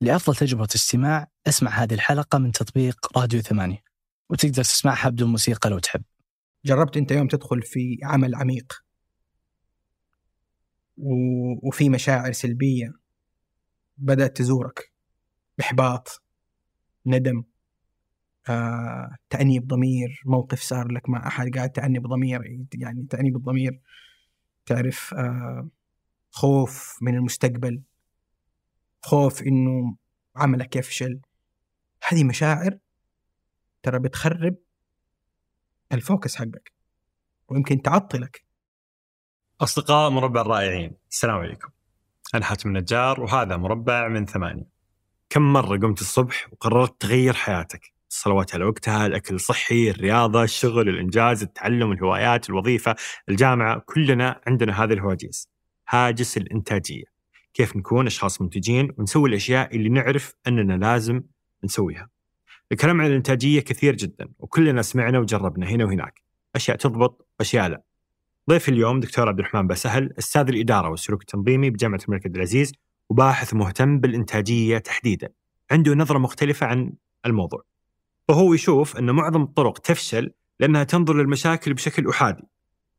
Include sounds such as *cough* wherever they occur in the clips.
لأفضل تجربة استماع أسمع هذه الحلقة من تطبيق راديو ثمانية وتقدر تسمعها بدون موسيقى لو تحب. جربت أنت يوم تدخل في عمل عميق؟ و... وفي مشاعر سلبية بدأت تزورك؟ إحباط ندم آه، تأنيب ضمير موقف صار لك مع أحد قاعد تأنب ضمير يعني تأنيب الضمير تعرف آه، خوف من المستقبل. خوف إنه عملك يفشل. هذه مشاعر ترى بتخرب الفوكس حقك ويمكن تعطلك. أصدقاء مربع الرائعين السلام عليكم. أنا حاتم النجار وهذا مربع من ثمانية. كم مرة قمت الصبح وقررت تغير حياتك؟ الصلوات على وقتها الأكل الصحي الرياضة الشغل الإنجاز التعلم الهوايات الوظيفة الجامعة كلنا عندنا هذه الهواجس. هاجس الإنتاجية. كيف نكون أشخاص منتجين ونسوي الأشياء اللي نعرف أننا لازم نسويها. الكلام عن الإنتاجية كثير جدا وكلنا سمعنا وجربنا هنا وهناك. أشياء تضبط أشياء لا. ضيف اليوم دكتور عبد الرحمن بسهل أستاذ الإدارة والسلوك التنظيمي بجامعة الملك عبد العزيز وباحث مهتم بالإنتاجية تحديدا. عنده نظرة مختلفة عن الموضوع. فهو يشوف أن معظم الطرق تفشل لأنها تنظر للمشاكل بشكل أحادي.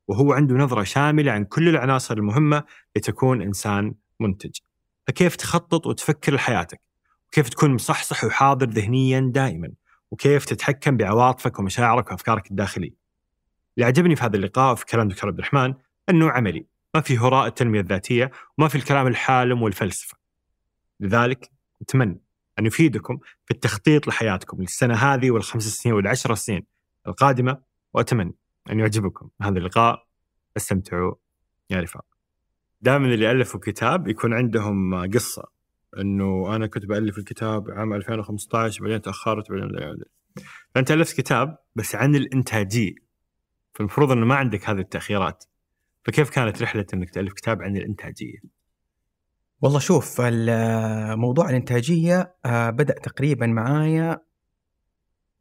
وهو عنده نظرة شاملة عن كل العناصر المهمة لتكون إنسان منتج. فكيف تخطط وتفكر لحياتك؟ وكيف تكون مصحصح وحاضر ذهنيا دائما؟ وكيف تتحكم بعواطفك ومشاعرك وأفكارك الداخلية؟ اللي عجبني في هذا اللقاء وفي كلام دكتور عبد الرحمن أنه عملي. ما في هراء التنمية الذاتية وما في الكلام الحالم والفلسفة. لذلك أتمنى أن يفيدكم في التخطيط لحياتكم للسنة هذه والخمس سنين والعشر سنين القادمة وأتمنى أن يعجبكم هذا اللقاء. استمتعوا يا رفاق. دائما اللي ألفوا كتاب يكون عندهم قصة. إنه أنا كنت بألف الكتاب عام 2015 بعدين تأخرت بعدين فأنت ألفت كتاب بس عن الإنتاجية. فالمفروض إنه ما عندك هذه التأخيرات. فكيف كانت رحلة إنك تألف كتاب عن الإنتاجية؟ والله شوف موضوع الإنتاجية آه، بدأ تقريبا معايا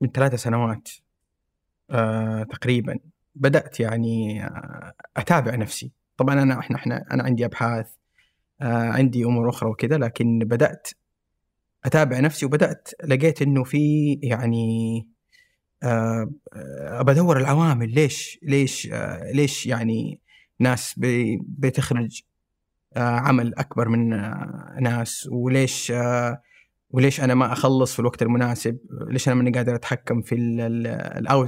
من ثلاثة سنوات. آه، تقريبا. بدأت يعني آه، أتابع نفسي. طبعا أنا إحنا إحنا أنا عندي أبحاث عندي أمور أخرى وكذا لكن بدأت أتابع نفسي وبدأت لقيت إنه في يعني بدور العوامل ليش ليش ليش يعني ناس بتخرج آه، عمل أكبر من آه، ناس وليش آه، وليش أنا ما أخلص في الوقت المناسب ليش أنا ماني قادر أتحكم في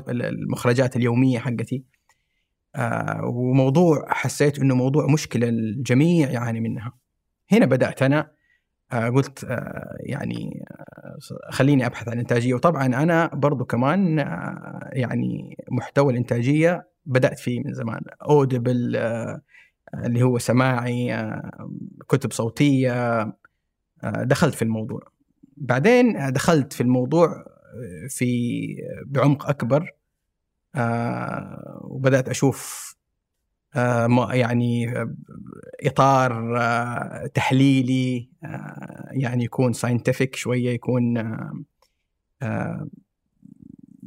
المخرجات اليومية حقتي. وموضوع حسيت إنه موضوع مشكلة الجميع يعاني منها. هنا بدأت أنا قلت يعني خليني أبحث عن الانتاجيه وطبعا أنا برضو كمان يعني محتوى الإنتاجية بدأت فيه من زمان. اودبل اللي هو سماعي آه، كتب صوتية آه، دخلت في الموضوع. بعدين دخلت في الموضوع آه، في بعمق أكبر. وبدأت أشوف يعني إطار تحليلي يعني يكون ساينتفك شوية يكون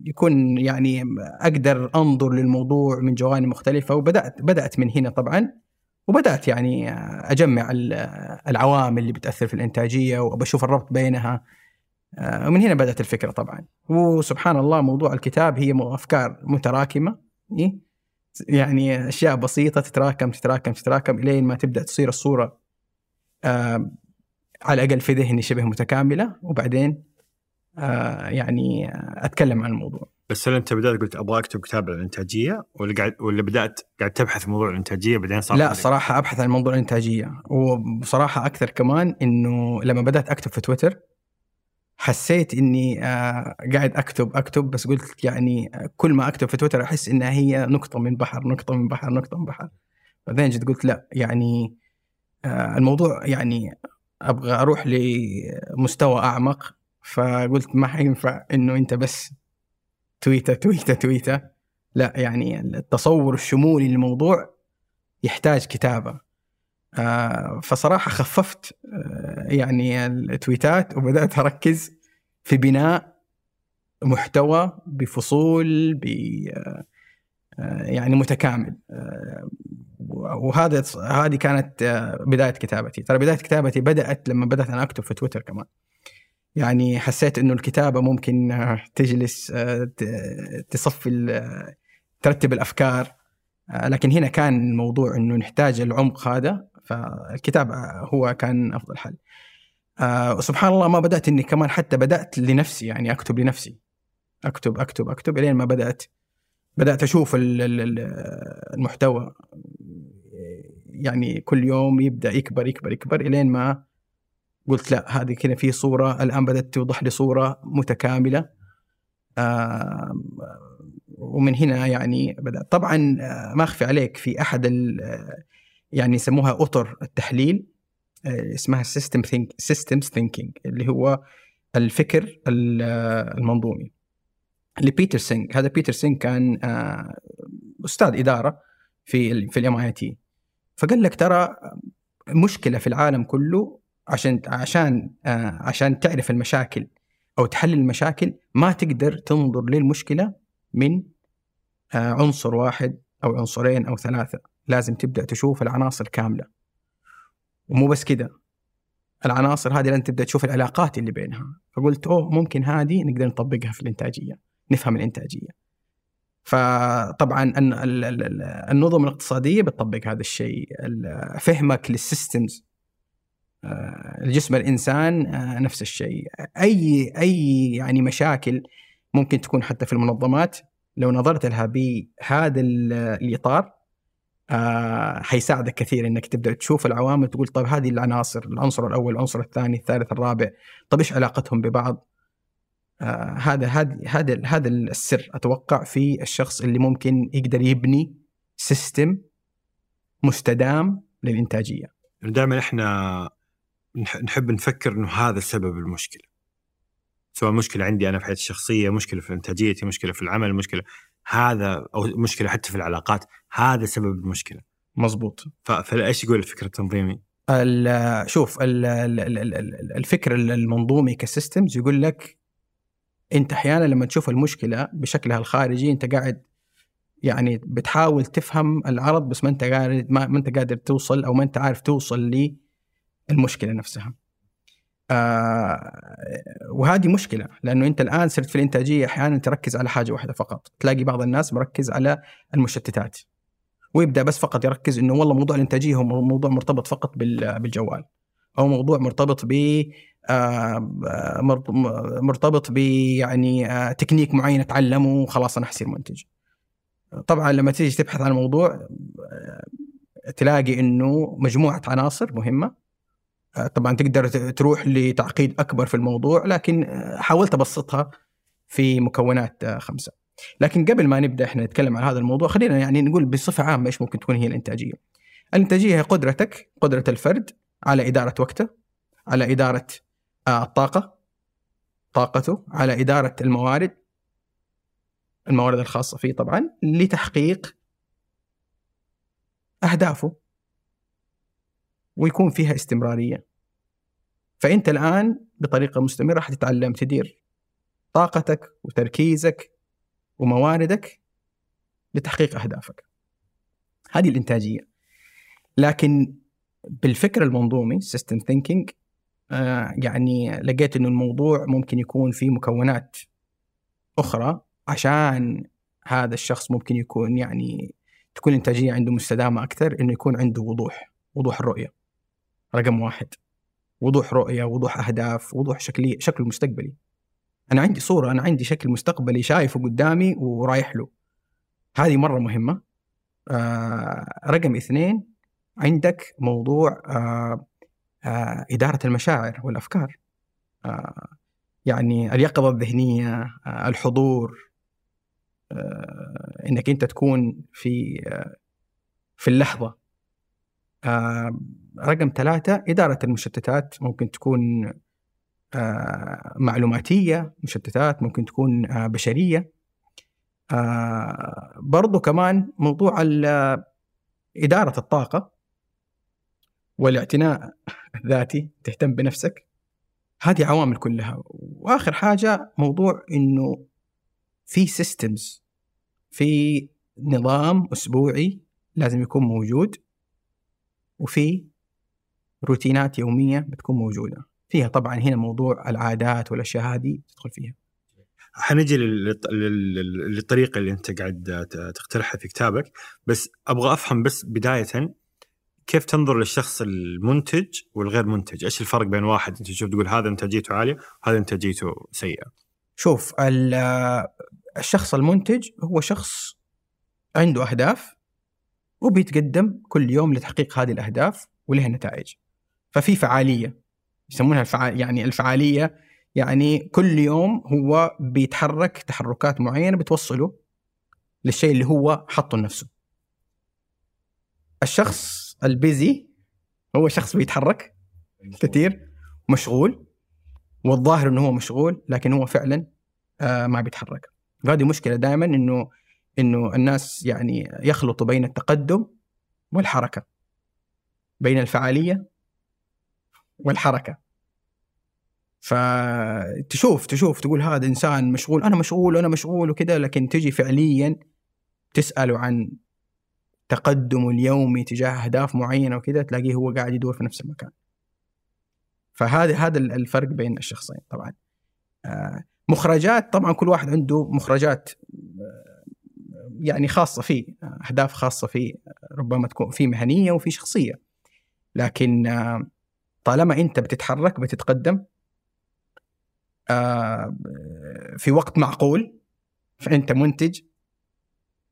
يكون يعني أقدر أنظر للموضوع من جوانب مختلفة وبدأت بدأت من هنا طبعا وبدأت يعني أجمع العوامل اللي بتأثر في الإنتاجية وبشوف الربط بينها. آه، ومن هنا بدأت الفكرة طبعا. وسبحان الله موضوع الكتاب هي أفكار متراكمة. إيه؟ يعني أشياء بسيطة تتراكم تتراكم تتراكم إلين ما تبدأ تصير الصورة آه، على الاقل في ذهني شبه متكاملة. وبعدين آه، يعني أتكلم عن الموضوع. بس هل أنت بدأت قلت أبغى اكتب كتاب عن الإنتاجية؟ ولا قاعد ولا بدأت قاعد تبحث موضوع الإنتاجية بعدين صار لا صراحة أبحث عن موضوع الإنتاجية. وبصراحة أكثر كمان إنه لما بدأت أكتب في تويتر حسيت إني آه قاعد أكتب أكتب بس قلت يعني كل ما أكتب في تويتر أحس إنها هي نقطة من بحر نقطة من بحر نقطة من بحر. بعدين جيت قلت لأ يعني آه الموضوع يعني أبغى أروح لمستوى أعمق فقلت ما حينفع إنه أنت بس تويته تويته تويته لأ يعني التصور الشمولي للموضوع يحتاج كتابة. آه فصراحة خففت آه يعني التويتات وبدأت أركز في بناء محتوى بفصول ب آه يعني متكامل. آه، وهذا هذه كانت آه، بداية كتابتي. ترى بداية كتابتي بدأت لما بدأت أنا أكتب في تويتر كمان. يعني حسيت إنه الكتابة ممكن آه، تجلس آه، تصفي ترتب الأفكار. آه، لكن هنا كان الموضوع إنه نحتاج العمق هذا فالكتاب هو كان أفضل حل. آه، وسبحان الله ما بدأت إني كمان حتى بدأت لنفسي يعني أكتب لنفسي. أكتب أكتب أكتب إلين ما بدأت. بدأت أشوف ال- ال- ال- المحتوى. يعني كل يوم يبدأ يكبر يكبر يكبر إلين ما قلت لا هذه كذا في صورة الآن بدأت توضح لي صورة متكاملة. ومن هنا يعني بدأت. طبعا آه، ما أخفي عليك في أحد آه، يعني يسموها أطر التحليل آه، اسمها system think systems thinking اللي هو الفكر ال- آه، المنظومي. لبيتر سينج هذا بيتر سينج كان آه، أستاذ إدارة في في ال MIT فقال لك ترى مشكلة في العالم كله عشان عشان عشان تعرف المشاكل أو تحلل المشاكل ما تقدر تنظر للمشكلة من عنصر واحد أو عنصرين أو ثلاثة. لازم تبدأ تشوف العناصر كاملة. ومو بس كده العناصر هذه لازم تبدأ تشوف العلاقات اللي بينها. فقلت أوه ممكن هذه نقدر نطبقها في الإنتاجية نفهم الإنتاجية. فطبعا الن- ال- ال- ال- النظم الاقتصادية بتطبق هذا الشيء. ال- فهمك للسيستمز آه، الجسم الإنسان آه، نفس الشيء. اي أي يعني مشاكل ممكن تكون حتى في المنظمات لو نظرت لها بهذا ال- الإطار آه، حيساعدك كثير إنك تبدأ تشوف العوامل تقول طيب هذه العناصر العنصر الأول العنصر الثاني الثالث الرابع طيب إيش علاقتهم ببعض؟ آه، هذا هذا هذا هذا السر أتوقع في الشخص اللي ممكن يقدر يبني سيستم مستدام للإنتاجية. دائما إحنا نح- نحب نفكر إنه هذا سبب المشكلة. سواء مشكلة عندي أنا في حياتي الشخصية مشكلة في إنتاجيتي مشكلة في العمل مشكلة هذا أو مشكلة حتى في العلاقات هذا سبب المشكلة. مظبوط ف- فإيش يقول الفكر التنظيمي؟ ال- شوف ال- ال- ال- ال- ال- الفكر المنظومي كسيستمز يقول لك أنت أحيانا لما تشوف المشكلة بشكلها الخارجي أنت قاعد يعني بتحاول تفهم العرض بس ما أنت قادر ما, ما أنت قادر توصل أو ما أنت عارف توصل للمشكلة نفسها. آه وهذه مشكلة لأنه أنت الآن صرت في الإنتاجية أحيانا تركز على حاجة واحدة فقط، تلاقي بعض الناس مركز على المشتتات. ويبدأ بس فقط يركز إنه والله موضوع الإنتاجية هو موضوع مرتبط فقط بال- بالجوال. أو موضوع مرتبط ب آه، مرت- مرتبط ب يعني آه، تكنيك معين أتعلمه وخلاص أنا حصير منتج. طبعا لما تيجي تبحث عن الموضوع آه، تلاقي إنه مجموعة عناصر مهمة آه، طبعا تقدر تروح لتعقيد أكبر في الموضوع لكن آه، حاولت أبسطها في مكونات آه، خمسة. لكن قبل ما نبدأ إحنا نتكلم عن هذا الموضوع خلينا يعني نقول بصفة عامة إيش ممكن تكون هي الإنتاجية. الإنتاجية هي قدرتك قدرة الفرد على إدارة وقته على إدارة آه، الطاقة طاقته على إدارة الموارد الموارد الخاصة فيه طبعا لتحقيق أهدافه ويكون فيها استمرارية. فأنت الآن بطريقة مستمرة حتتعلم تدير طاقتك وتركيزك ومواردك لتحقيق أهدافك. هذه الإنتاجية. لكن بالفكر المنظومي system thinking يعني لقيت إنه الموضوع ممكن يكون فيه مكونات أخرى عشان هذا الشخص ممكن يكون يعني تكون الانتاجيه عنده مستدامة أكثر إنه يكون عنده وضوح وضوح الرؤية. رقم واحد. وضوح رؤية وضوح أهداف وضوح شكلي شكل مستقبلي. أنا عندي صورة أنا عندي شكل مستقبلي شايفه قدامي ورايح له. هذه مرة مهمة. آه رقم اثنين عندك موضوع آه آه إدارة المشاعر والأفكار. آه يعني اليقظة الذهنية آه الحضور. آه إنك أنت تكون في آه في اللحظة. رقم ثلاثة إدارة المشتتات ممكن تكون آه معلوماتية مشتتات ممكن تكون آه بشرية. آه برضو كمان موضوع إدارة الطاقة والاعتناء الذاتي تهتم بنفسك. هذه عوامل كلها. وآخر حاجة موضوع إنه في سيستمز في نظام أسبوعي لازم يكون موجود. وفي روتينات يومية بتكون موجودة في فيها طبعا هنا موضوع العادات والأشياء هذه تدخل فيها حنجي لل- لل- لل- للطريقة اللي أنت قاعد تقترحها في كتابك بس أبغى أفهم بس بداية كيف تنظر للشخص المنتج والغير منتج؟ إيش الفرق بين واحد أنت تشوف تقول هذا إنتاجيته عالية وهذا إنتاجيته سيئة؟ شوف ال- الشخص المنتج هو شخص عنده أهداف وبيتقدم كل يوم لتحقيق هذه الأهداف ولها نتائج. ففي فعالية يسمونها الفعال يعني الفعالية يعني كل يوم هو بيتحرك تحركات معينة بتوصله للشيء اللي هو حطه لنفسه. الشخص البيزي هو شخص بيتحرك كثير مشغول والظاهر إنه هو مشغول لكن هو فعلا آه ما بيتحرك. وهذه مشكلة دائما إنه إنه الناس يعني يخلطوا بين التقدم والحركة بين الفعالية والحركة. فتشوف تشوف تقول هذا إنسان مشغول أنا مشغول وأنا مشغول وكذا لكن تجي فعليا تساله عن تقدمه اليومي تجاه أهداف معينة وكذا تلاقيه هو قاعد يدور في نفس المكان. فهذا هذا الفرق بين الشخصين طبعا. آه، مخرجات طبعا كل واحد عنده مخرجات آه، يعني خاصة فيه أهداف خاصة فيه ربما تكون في مهنية وفي شخصية. لكن طالما أنت بتتحرك بتتقدم آه، في وقت معقول فأنت منتج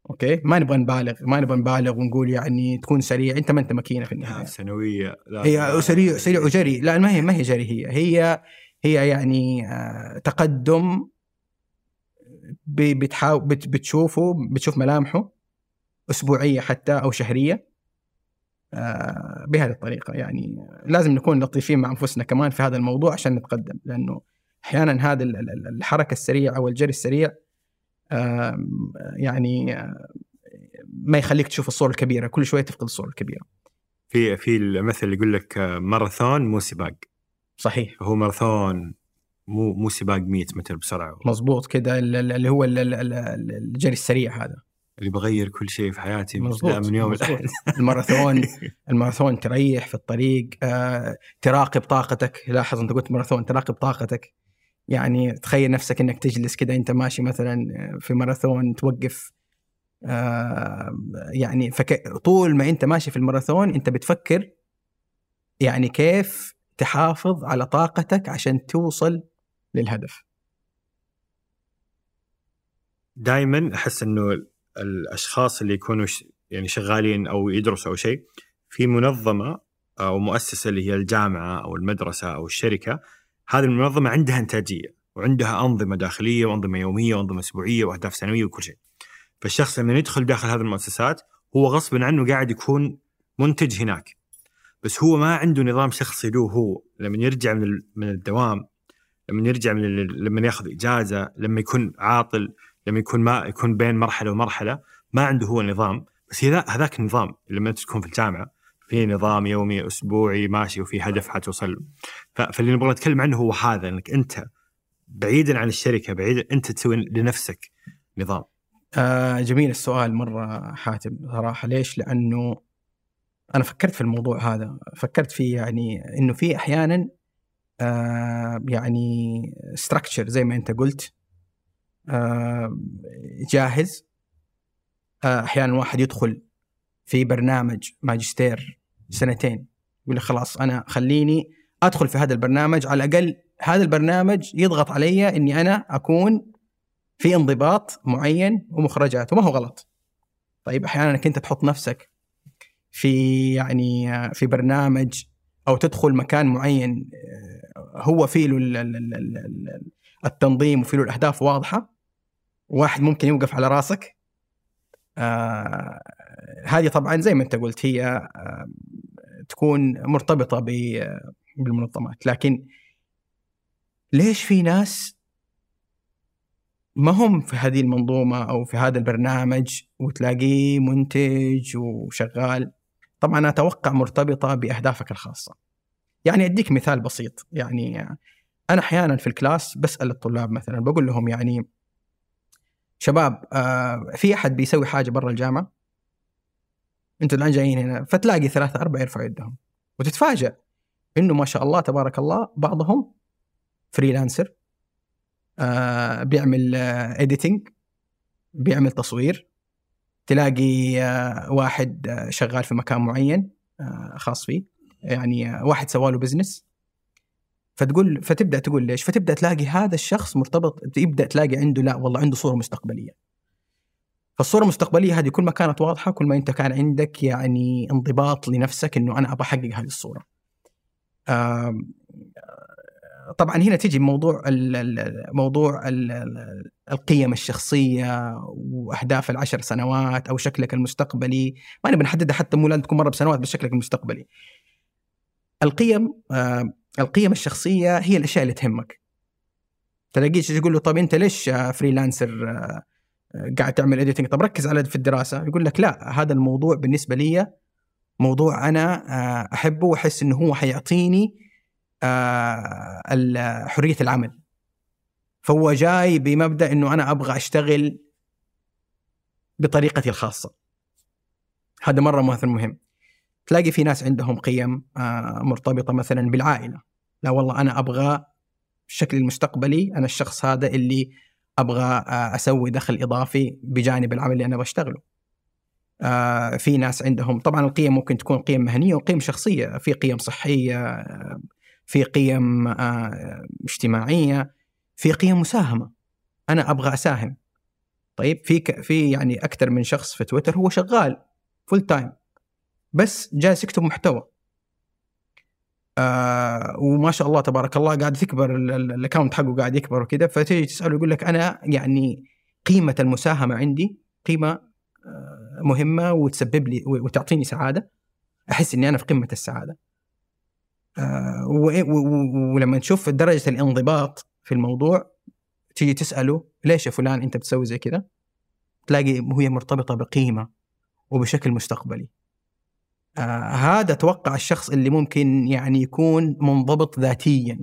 أوكي؟ ما نبغى نبالغ ما نبغى نبالغ ونقول يعني تكون سريع. أنت ما أنت ماكينة في النهاية. سنويه لا هي سريع سريع وجري. لا ما هي ما هي جري هي هي هي يعني آه، تقدم بتحاول بت- بتشوفه بتشوف ملامحه أسبوعية حتى أو شهرية آه، بهذه الطريقة. يعني لازم نكون لطيفين مع أنفسنا كمان في هذا الموضوع عشان نتقدم لأنه أحيانا هذا ال- ال- الحركة السريعة أو الجري السريع يعني ما يخليك تشوف الصورة الكبيرة. كل شوية تفقد الصورة الكبيرة. في في المثل اللي يقول لك آه، ماراثون مو سباق. صحيح. هو ماراثون مو مو سباق 100 متر بسرعة. مظبوط كده ال- ال- اللي هو ال- ال- ال- الجري السريع هذا. اللي بغير كل شيء في حياتي مظبوط، من يوم. الأحد. *laughs* الماراثون الماراثون تريح في الطريق آه، تراقب طاقتك. لاحظ انت قلت ماراثون تراقب طاقتك. يعني تخيل نفسك انك تجلس كده انت ماشي مثلا في ماراثون توقف آه، يعني فك... طول ما انت ماشي في الماراثون انت بتفكر يعني كيف تحافظ على طاقتك عشان توصل للهدف دائما أحس إنه الأشخاص اللي يكونوا. يعني شغالين أو يدرسوا أو شيء في منظمة أو مؤسسة اللي هي الجامعة أو المدرسة أو الشركة هذه المنظمة عندها إنتاجية وعندها أنظمة داخلية وأنظمة يومية وأنظمة أسبوعية وأهداف سنوية وكل شيء. فالشخص لما يدخل داخل هذه المؤسسات هو غصبا عنه قاعد يكون منتج هناك. بس هو ما عنده نظام شخصي له هو لما يرجع من من الدوام لما يرجع من لما ياخذ إجازة لما يكون عاطل لما يكون ما يكون بين مرحلة ومرحلة ما عنده هو نظام بس هذا هذاك النظام لما تكون في الجامعة في نظام يومي أسبوعي ماشي وفي هدف حتوصل فاللي نبغى نتكلم عنه هو هذا إنك أنت بعيدا عن الشركة بعيدا أنت تسوي لنفسك نظام. آه جميل السؤال مرة حاتم صراحة. ليش؟ لأنه أنا فكرت في الموضوع هذا. فكرت فيه يعني إنه في أحيانا آه يعني ستراكشر زي ما أنت قلت. آه جاهز. آه أحيانا واحد يدخل في برنامج ماجستير سنتين يقول خلاص أنا خليني أدخل في هذا البرنامج على الأقل هذا البرنامج يضغط علي إني أنا أكون في انضباط معين ومخرجات وما هو غلط. طيب أحيانا انك انت تحط نفسك في يعني في برنامج أو تدخل مكان معين آه، هو فيه له ال- ال- ال- ال- ال- التنظيم وفيه له الأهداف واضحة. واحد ممكن يوقف على راسك. آه هذه طبعا زي ما أنت قلت هي آه تكون مرتبطة ب- بالمنظمات. لكن ليش في ناس ما هم في هذه المنظومة أو في هذا البرنامج وتلاقيه منتج وشغال؟ طبعا أتوقع مرتبطة بأهدافك الخاصة. يعني أديك مثال بسيط. يعني أنا أحيانا في ال class بسأل الطلاب مثلا بقول لهم يعني شباب آه في أحد بيسوي حاجة برا الجامعة؟ أنتوا الآن جايين هنا فتلاقي ثلاثة أربعة يرفعوا يدهم. وتتفاجأ إنه ما شاء الله تبارك الله بعضهم freelancer آه بيعمل editing بيعمل تصوير. تلاقي آه واحد آه شغال في مكان معين آه خاص فيه. يعني واحد سواله بزنس فتقول فتبدأ تقول ليش؟ فتبدأ تلاقي هذا الشخص مرتبط يبدأ تلاقي عنده لا والله عنده صورة مستقبلية. فالصورة المستقبلية هذه كل ما كانت واضحة كل ما انت كان عندك يعني انضباط لنفسك إنه أنا أبغى أحقق هذه الصورة. طبعا هنا تيجي موضوع موضوع القيم الشخصية وأهداف العشر سنوات أو شكلك المستقبلي ما نبي نحددها حتى مو لازم تكون مرة بسنوات بس شكلك المستقبلي. القيم القيم الشخصية هي الأشياء اللي تهمك. تلاقيش تقول له طب أنت ليش freelancer قاعد تعمل editing طب ركز على في الدراسة. يقول لك لا هذا الموضوع بالنسبة لي موضوع أنا أحبه وأحس إنه هو حيعطيني حرية العمل. فهو جاي بمبدأ إنه أنا أبغى أشتغل بطريقتي الخاصة. هذا مرة مهم. تلاقي في ناس عندهم قيم مرتبطة مثلا بالعائلة. لا والله أنا أبغى الشكل المستقبلي أنا الشخص هذا اللي أبغى أسوي دخل إضافي بجانب العمل اللي أنا بشتغله. في ناس عندهم طبعا القيم ممكن تكون قيم مهنية وقيم شخصية. في قيم صحية في قيم اجتماعية في قيم مساهمة. أنا أبغى أساهم. طيب في في يعني أكثر من شخص في تويتر هو شغال full time بس جالس يكتب محتوى. آه وما شاء الله تبارك الله قاعد تكبر ال account حقه قاعد يكبر وكذا فتيجي تسأله يقول لك أنا يعني قيمة المساهمة عندي قيمة آه مهمة وتسبب لي وتعطيني سعادة. أحس إني أنا في قمة السعادة. آه ولما تشوف درجة الانضباط في الموضوع تيجي تسأله ليش يا فلان أنت بتسوي زي كذا؟ تلاقي هي مرتبطة بقيمة وبشكل مستقبلي. آه هذا أتوقع الشخص اللي ممكن يعني يكون منضبط ذاتيا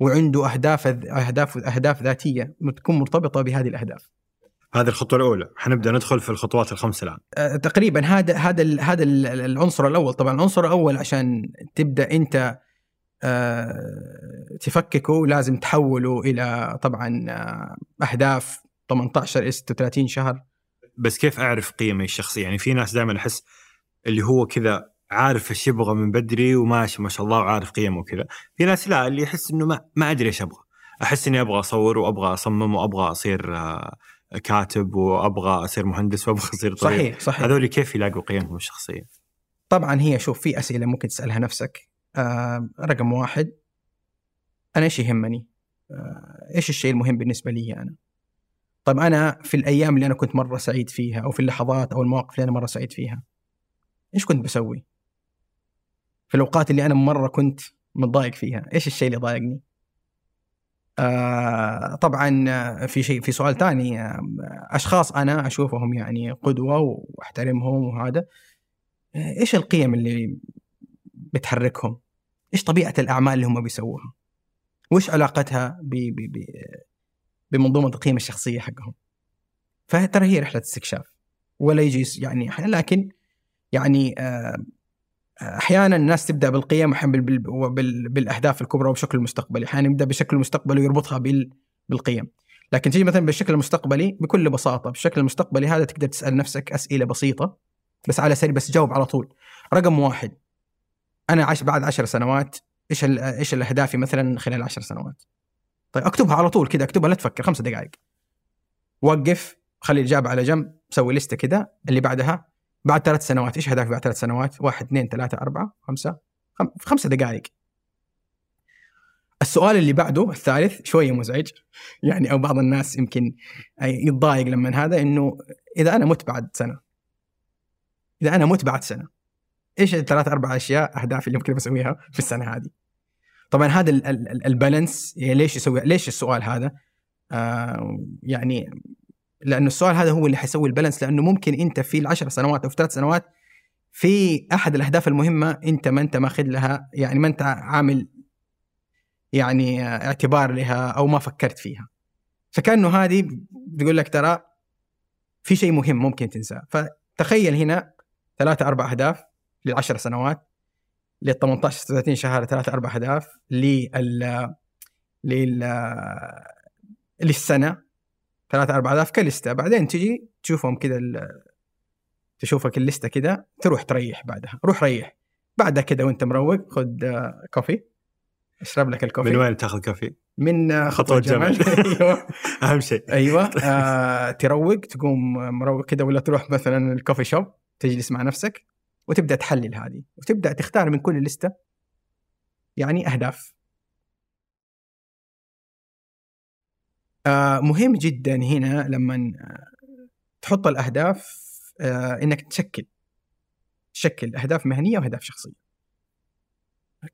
وعنده أهداف أهداف أهداف ذاتية تكون مرتبطة بهذه الأهداف. هذه الخطوة الأولى، حنبدأ ندخل في الخطوات الخمسة الآن. آه تقريبا هذا هذا هذا العنصر الأول، طبعا العنصر الأول عشان تبدأ أنت آه تفككه لازم تحوله إلى طبعا أهداف 18 اس 36 شهر. بس كيف أعرف قيمي الشخصية؟ يعني في ناس دائما أحس اللي هو كذا عارف إيش يبغى من بدري وماشي ما شاء الله وعارف قيمه وكذا. في ناس لا اللي يحس إنه ما ما أدري إيش أبغى. أحس إني أبغى أصور وأبغى أصمم وأبغى أصير كاتب وأبغى أصير مهندس وأبغى أصير طبيب صحيح صحيح. هذول كيف يلاقوا قيمهم الشخصية؟ طبعا هي شوف في أسئلة ممكن تسألها نفسك. آه رقم واحد أنا إيش يهمني؟ آه إيش الشيء المهم بالنسبة لي أنا؟ طيب أنا في الأيام اللي أنا كنت مرة سعيد فيها أو في اللحظات أو المواقف اللي أنا مرة سعيد فيها إيش كنت بسوي؟ في الأوقات اللي أنا مرة كنت متضايق فيها، إيش الشيء اللي ضايقني؟ آه طبعا في شيء في سؤال ثاني آه أشخاص أنا أشوفهم يعني قدوة وأحترمهم وهذا إيش القيم اللي بتحركهم؟ إيش طبيعة الأعمال اللي هم بيسووها؟ وإيش علاقتها ب ب ب بمنظومة القيم الشخصية حقهم؟ فترى هي رحلة استكشاف ولا يجي يعني لكن يعني أحيانا الناس تبدأ بالقيم بالأهداف الكبرى وبشكل مستقبلي أحيانا يبدأ بشكل مستقبلي ويربطها بالقيم. لكن تيجي مثلا بالشكل المستقبلي بكل بساطة بالشكل المستقبلي هذا تقدر تسأل نفسك أسئلة بسيطة بس على سريع بس جاوب على طول. رقم واحد أنا عش بعد عشر سنوات إيش إيش الأهدافي مثلا خلال عشر سنوات؟ طيب أكتبها على طول كذا أكتبها لا تفكر خمسة دقائق وقف خلي الإجابة على جنب سوي لستة كذا اللي بعدها بعد ثلاث سنوات إيش هدفك بعد ثلاث سنوات؟ واحد اثنين ثلاثة أربعة خمسة خم... في خمسة دقائق السؤال اللي بعده الثالث شوية مزعج يعني أو بعض الناس يمكن يتضايق لما هذا إنه إذا أنا مت بعد سنة إذا أنا مت بعد سنة إيش الثلاث أربع أشياء أهدافي اللي ممكن بسويها في السنة هذه؟ طبعا هذا البالانس ليش يسوي ليش السؤال هذا؟ آه يعني لأنه السؤال هذا هو اللي حيسوي البالانس لأنه ممكن أنت في العشر سنوات أو في ثلاث سنوات في أحد الأهداف المهمة أنت ما أنت ماخذ لها يعني ما أنت عامل يعني اعتبار لها أو ما فكرت فيها. فكأنه هذه بتقول لك ترى في شيء مهم ممكن تنساه. فتخيل هنا ثلاثة أربع أهداف للعشر سنوات لل 18 30 شهر ثلاثة أربع أهداف لل لل للسنة. 3 4000 كلستة. بعدين تجي تشوفهم كذا تشوفك اللستة كذا تروح تريح بعدها. روح ريح. بعدها كذا وأنت مروق خذ آه، كوفي. أشرب لك الكوفي. من وين تأخذ كوفي؟ من آه، خطوة الجمال *laughs* أيوه. أهم شيء. أيوه. آه تروق تقوم مروق كذا ولا تروح مثلا الكوفي شوب تجلس مع نفسك وتبدأ تحلل هذه. وتبدأ تختار من كل لستة يعني أهداف. مهم جدا هنا لما آه، تحط الأهداف آه إنك تشكل تشكل أهداف مهنية وأهداف شخصية.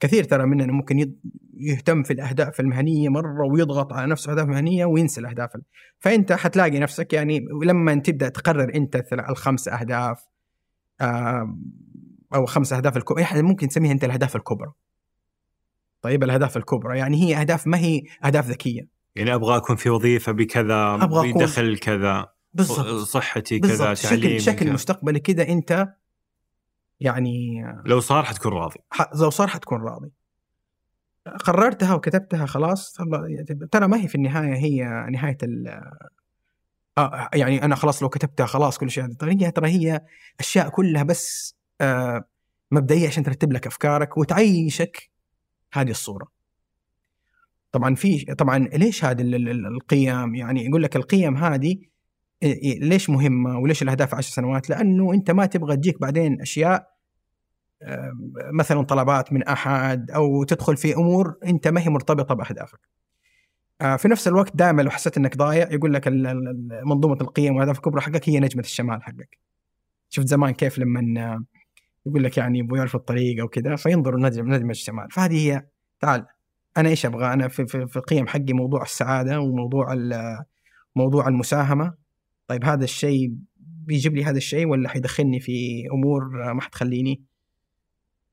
كثير ترى مننا ممكن يهتم في الأهداف المهنية مرة ويضغط على نفسه أهداف مهنية وينسى الأهداف ال- فأنت حتلاقي نفسك يعني لما تبدأ تقرر أنت الخمس أهداف آه، أو خمس أهداف الكبرى يعني ممكن تسميها أنت الأهداف الكبرى. طيب الأهداف الكبرى يعني هي أهداف ما هي أهداف ذكية. يعني أبغى أكون في وظيفة بكذا أبغى أكون- بدخل كذا بالضبط. صحتي كذا بالضبط. تعليم شكل شكل. مستقبلي كذا أنت يعني لو صار حتكون راضي. ح- لو صار حتكون راضي. قررتها وكتبتها خلاص ترى ما هي في النهاية هي نهاية ال آه يعني أنا خلاص لو كتبتها خلاص كل شيء ترى هي ترى هي أشياء كلها بس آه مبدئية عشان ترتب لك أفكارك وتعيشك هذه الصورة. طبعا في طبعا ليش هذه ال- ال- ال- القيم يعني يقول لك القيم هذه ليش مهمة وليش الأهداف عشر سنوات؟ لأنه أنت ما تبغى تجيك بعدين أشياء مثلا طلبات من أحد أو تدخل في أمور أنت ما هي مرتبطة بأهدافك. آه، في نفس الوقت دائما لو حسيت إنك ضايع يقول لك منظومة القيم والاهداف الكبرى حقك هي نجمة الشمال حقك. شفت زمان كيف لما آه، يقول لك يعني يبغوا يعرفوا الطريق أو كذا فينظروا نجم نجمة الشمال، فهذه هي تعال أنا إيش أبغى؟ أنا في, في, في القيم حقي موضوع السعادة وموضوع موضوع المساهمة. طيب هذا الشيء بيجيب لي هذا الشيء ولا حيدخلني في أمور ما حتخليني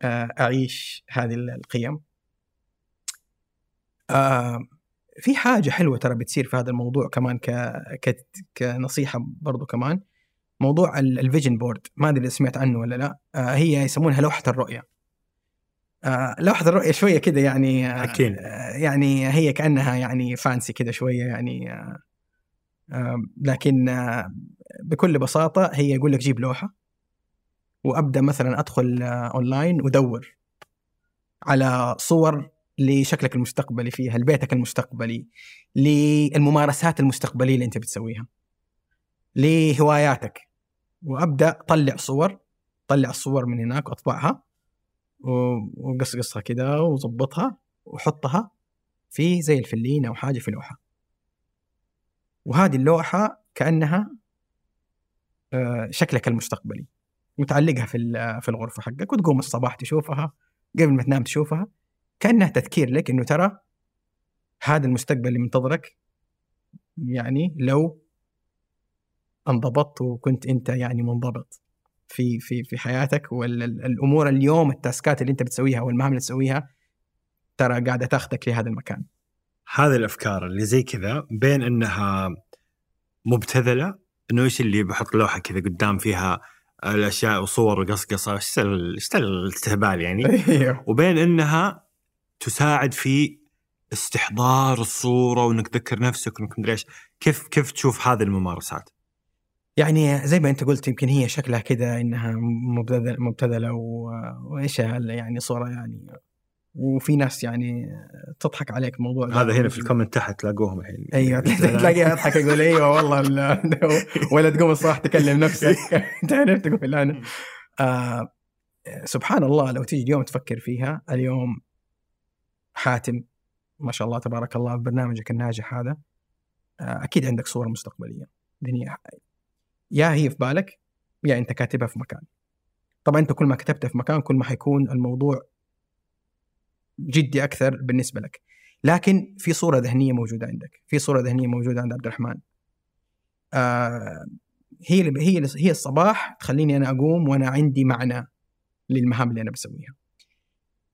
آه، أعيش هذه ال- القيم آه، في حاجة حلوة ترى بتصير في هذا الموضوع كمان. كنصيحة برضو كمان موضوع ال- ال vision board ما أدري إذا سمعت عنه ولا لا آه، هي يسمونها لوحة الرؤية آه، لوحه الرؤيه شوية كده يعني آه، حكينا. آه، يعني هي كأنها يعني fancy كده شوية يعني آه، لكن بكل بساطة هي يقول لك جيب لوحة وأبدأ مثلا أدخل اونلاين وادور على صور لشكلك المستقبلي فيها لبيتك المستقبلي للممارسات المستقبلية اللي أنت بتسويها لهواياتك وأبدأ طلع صور طلع الصور من هناك وأطبعها و- وقص قصها كده وظبطها وحطها في زي الفلين أو حاجة في لوحة. وهذه اللوحة كأنها آه، شكلك المستقبلي. وتعلقها في في الغرفة حقك وتقوم الصباح تشوفها قبل ما تنام تشوفها. كأنها تذكير لك إنه ترى هذا المستقبل اللي منتظرك. يعني لو انضبطت وكنت أنت يعني منضبط. في في في حياتك والامور اليوم التاسكات اللي أنت بتسويها والمهام اللي تسويها ترى قاعدة تاخذك لهذا المكان. هذه الأفكار اللي زي كذا بين إنها مبتذلة إنه إيش اللي بحط لوحة كذا قدام فيها الأشياء وصور وقصقصة إيش إيش الاستهبال يعني؟ *laughs* أيوه. وبين إنها تساعد في استحضار الصورة وإنك تذكر نفسك وإنك مدري إيش. كيف كيف تشوف هذه الممارسات؟ يعني زي ما انت قلت يمكن هي شكلها كده إنها مبتذلة مبتذله وإيش هال- يعني صورة يعني وفي ناس يعني تضحك عليك موضوع. هذا هنا في الكومنت تحت تلاقوهم الحين. أيوه تلاقيها يضحك يقول أيوه والله ال- ولا تقوم الصباح تكلم نفسك. *laughs* *laughs* تعرف تقول أنا آه سبحان الله لو تيجي اليوم تفكر فيها اليوم حاتم ما شاء الله تبارك الله برنامجك الناجح هذا آه أكيد عندك صورة مستقبلية. يا هي في بالك يا أنت كاتبها في مكان. طبعا أنت كل ما كتبتها في مكان كل ما حيكون الموضوع جدي أكثر بالنسبة لك. لكن في صورة ذهنية موجودة عندك في صورة ذهنية موجودة عند عبد الرحمن. آه هي هي هي الصباح تخليني أنا أقوم وأنا عندي معنى للمهام اللي أنا بسويها.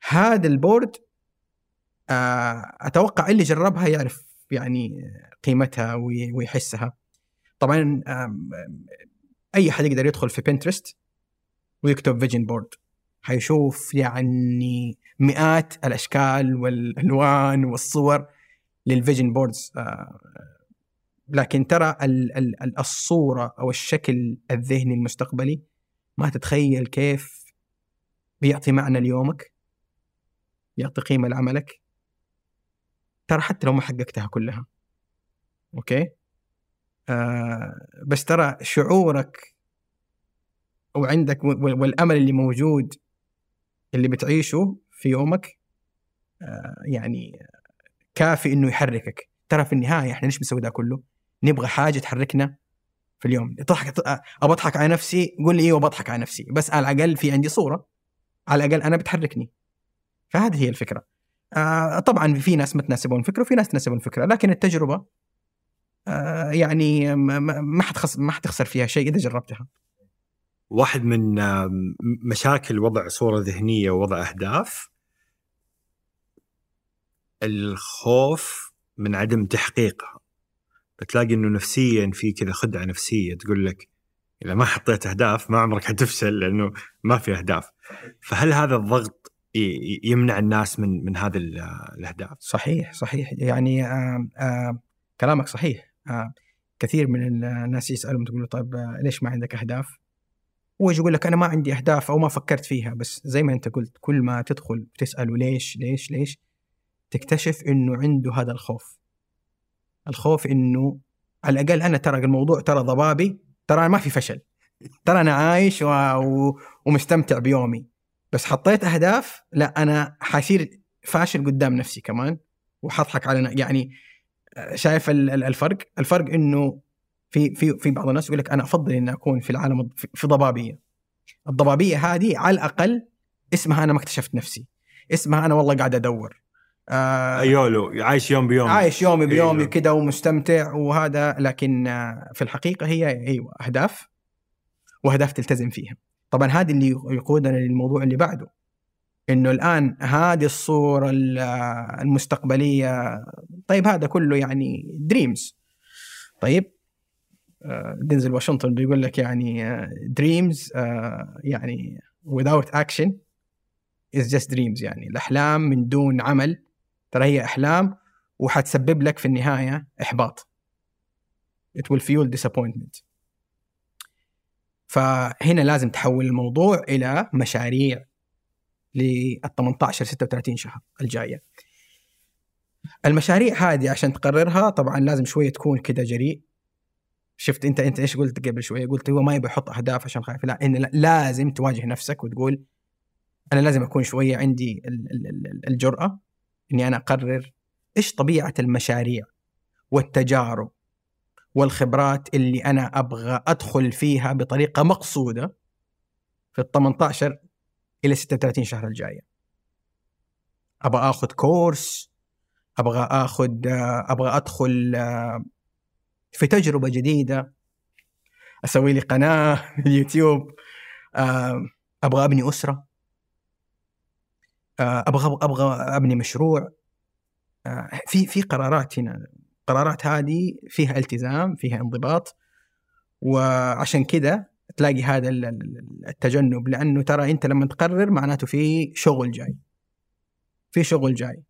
هذا ال board آه أتوقع اللي جربها يعرف يعني قيمتها وي- ويحسها. طبعا أي حد يقدر يدخل في Pinterest ويكتب vision board حيشوف يعني مئات الأشكال والألوان والصور لل vision boards آه، لكن ترى ال- ال- الصورة أو الشكل الذهني المستقبلي ما تتخيل كيف بيعطي معنى ليومك بيعطي قيمة لعملك. ترى حتى لو ما حققتها كلها okay؟ آه بس ترى شعورك وعندك والأمل اللي موجود اللي بتعيشه في يومك آه يعني كافي إنه يحركك. ترى في النهاية إحنا ليش بنسوي ده كله؟ نبغى حاجة تحركنا في اليوم. تضحك أبى أضحك على نفسي؟ قول لي أيوه بضحك على نفسي. بس على الأقل في عندي صورة. على الأقل أنا بتحركني. فهذه هي الفكرة. آه طبعا في ناس ما تناسبهم الفكرة وفي ناس تناسبهم الفكرة لكن التجربة يعني ما حتخسر ما حتخسر فيها شيء إذا جربتها. واحد من مشاكل وضع صورة ذهنية ووضع أهداف الخوف من عدم تحقيقها. بتلاقي إنه نفسيا في كذا خدعة نفسية تقول لك إذا ما حطيت أهداف ما عمرك حتفشل لأنه ما في أهداف. فهل هذا الضغط يمنع الناس من من هذه الأهداف؟ صحيح صحيح. يعني آه آه كلامك صحيح. آه كثير من الناس يسالون تقول طيب آه ليش ما عندك أهداف؟ هو يقول لك أنا ما عندي أهداف أو ما فكرت فيها بس زي ما أنت قلت كل ما تدخل تساله ليش ليش ليش؟ تكتشف إنه عنده هذا الخوف. الخوف إنه على الأقل أنا ترى الموضوع ترى ضبابي ترى ما في فشل. ترى أنا عايش و... و... ومستمتع بيومي. بس حطيت أهداف لا أنا حصير فاشل قدام نفسي كمان وحضحك على يعني شايف الفرق؟ الفرق إنه في في في بعض الناس يقول لك أنا أفضل إني أكون في العالم في ضبابية. الضبابية هذه على الأقل اسمها أنا ما اكتشفت نفسي. اسمها أنا والله قاعد أدور. آه يولو عايش يوم بيوم. عايش يومي بيومي أيوه. كذا ومستمتع وهذا لكن آه في الحقيقة هي أيوه أهداف وأهداف تلتزم فيها. طبعا هذه اللي يقودنا للموضوع اللي بعده. إنه الآن هذه الصورة المستقبلية طيب هذا كله يعني dreams طيب آه، دينزل واشنطن بيقول لك يعني دريمز آه، يعني without action is just dreams يعني. الأحلام من دون عمل ترى هي أحلام وحتسبب لك في النهاية إحباط. It will fuel disappointment. فهنا لازم تحول الموضوع إلى مشاريع. لل 18 36 شهر الجاية. المشاريع هذه عشان تقررها طبعا لازم شوية تكون كذا جريء. شفت انت أنت إيش قلت قبل شوية؟ قلت هو ما يبي يحط أهداف عشان خايف. لا إن لازم تواجه نفسك وتقول أنا لازم أكون شوية عندي الجرأة إني أنا أقرر إيش طبيعة المشاريع والتجارب والخبرات اللي أنا أبغى أدخل فيها بطريقة مقصودة في ال 18 إلى 36 شهر الجاية. أبغى آخذ كورس أبغى آخذ أبغى أدخل في تجربة جديدة أسوي لي قناة في *laughs* اليوتيوب أبغى أبني أسرة أبغى أبغى أبني مشروع في في قرارات هنا القرارات هذه فيها التزام فيها انضباط وعشان كذا تلاقي هذا التجنب لأنه ترى أنت لما تقرر معناته في شغل جاي. في شغل جاي.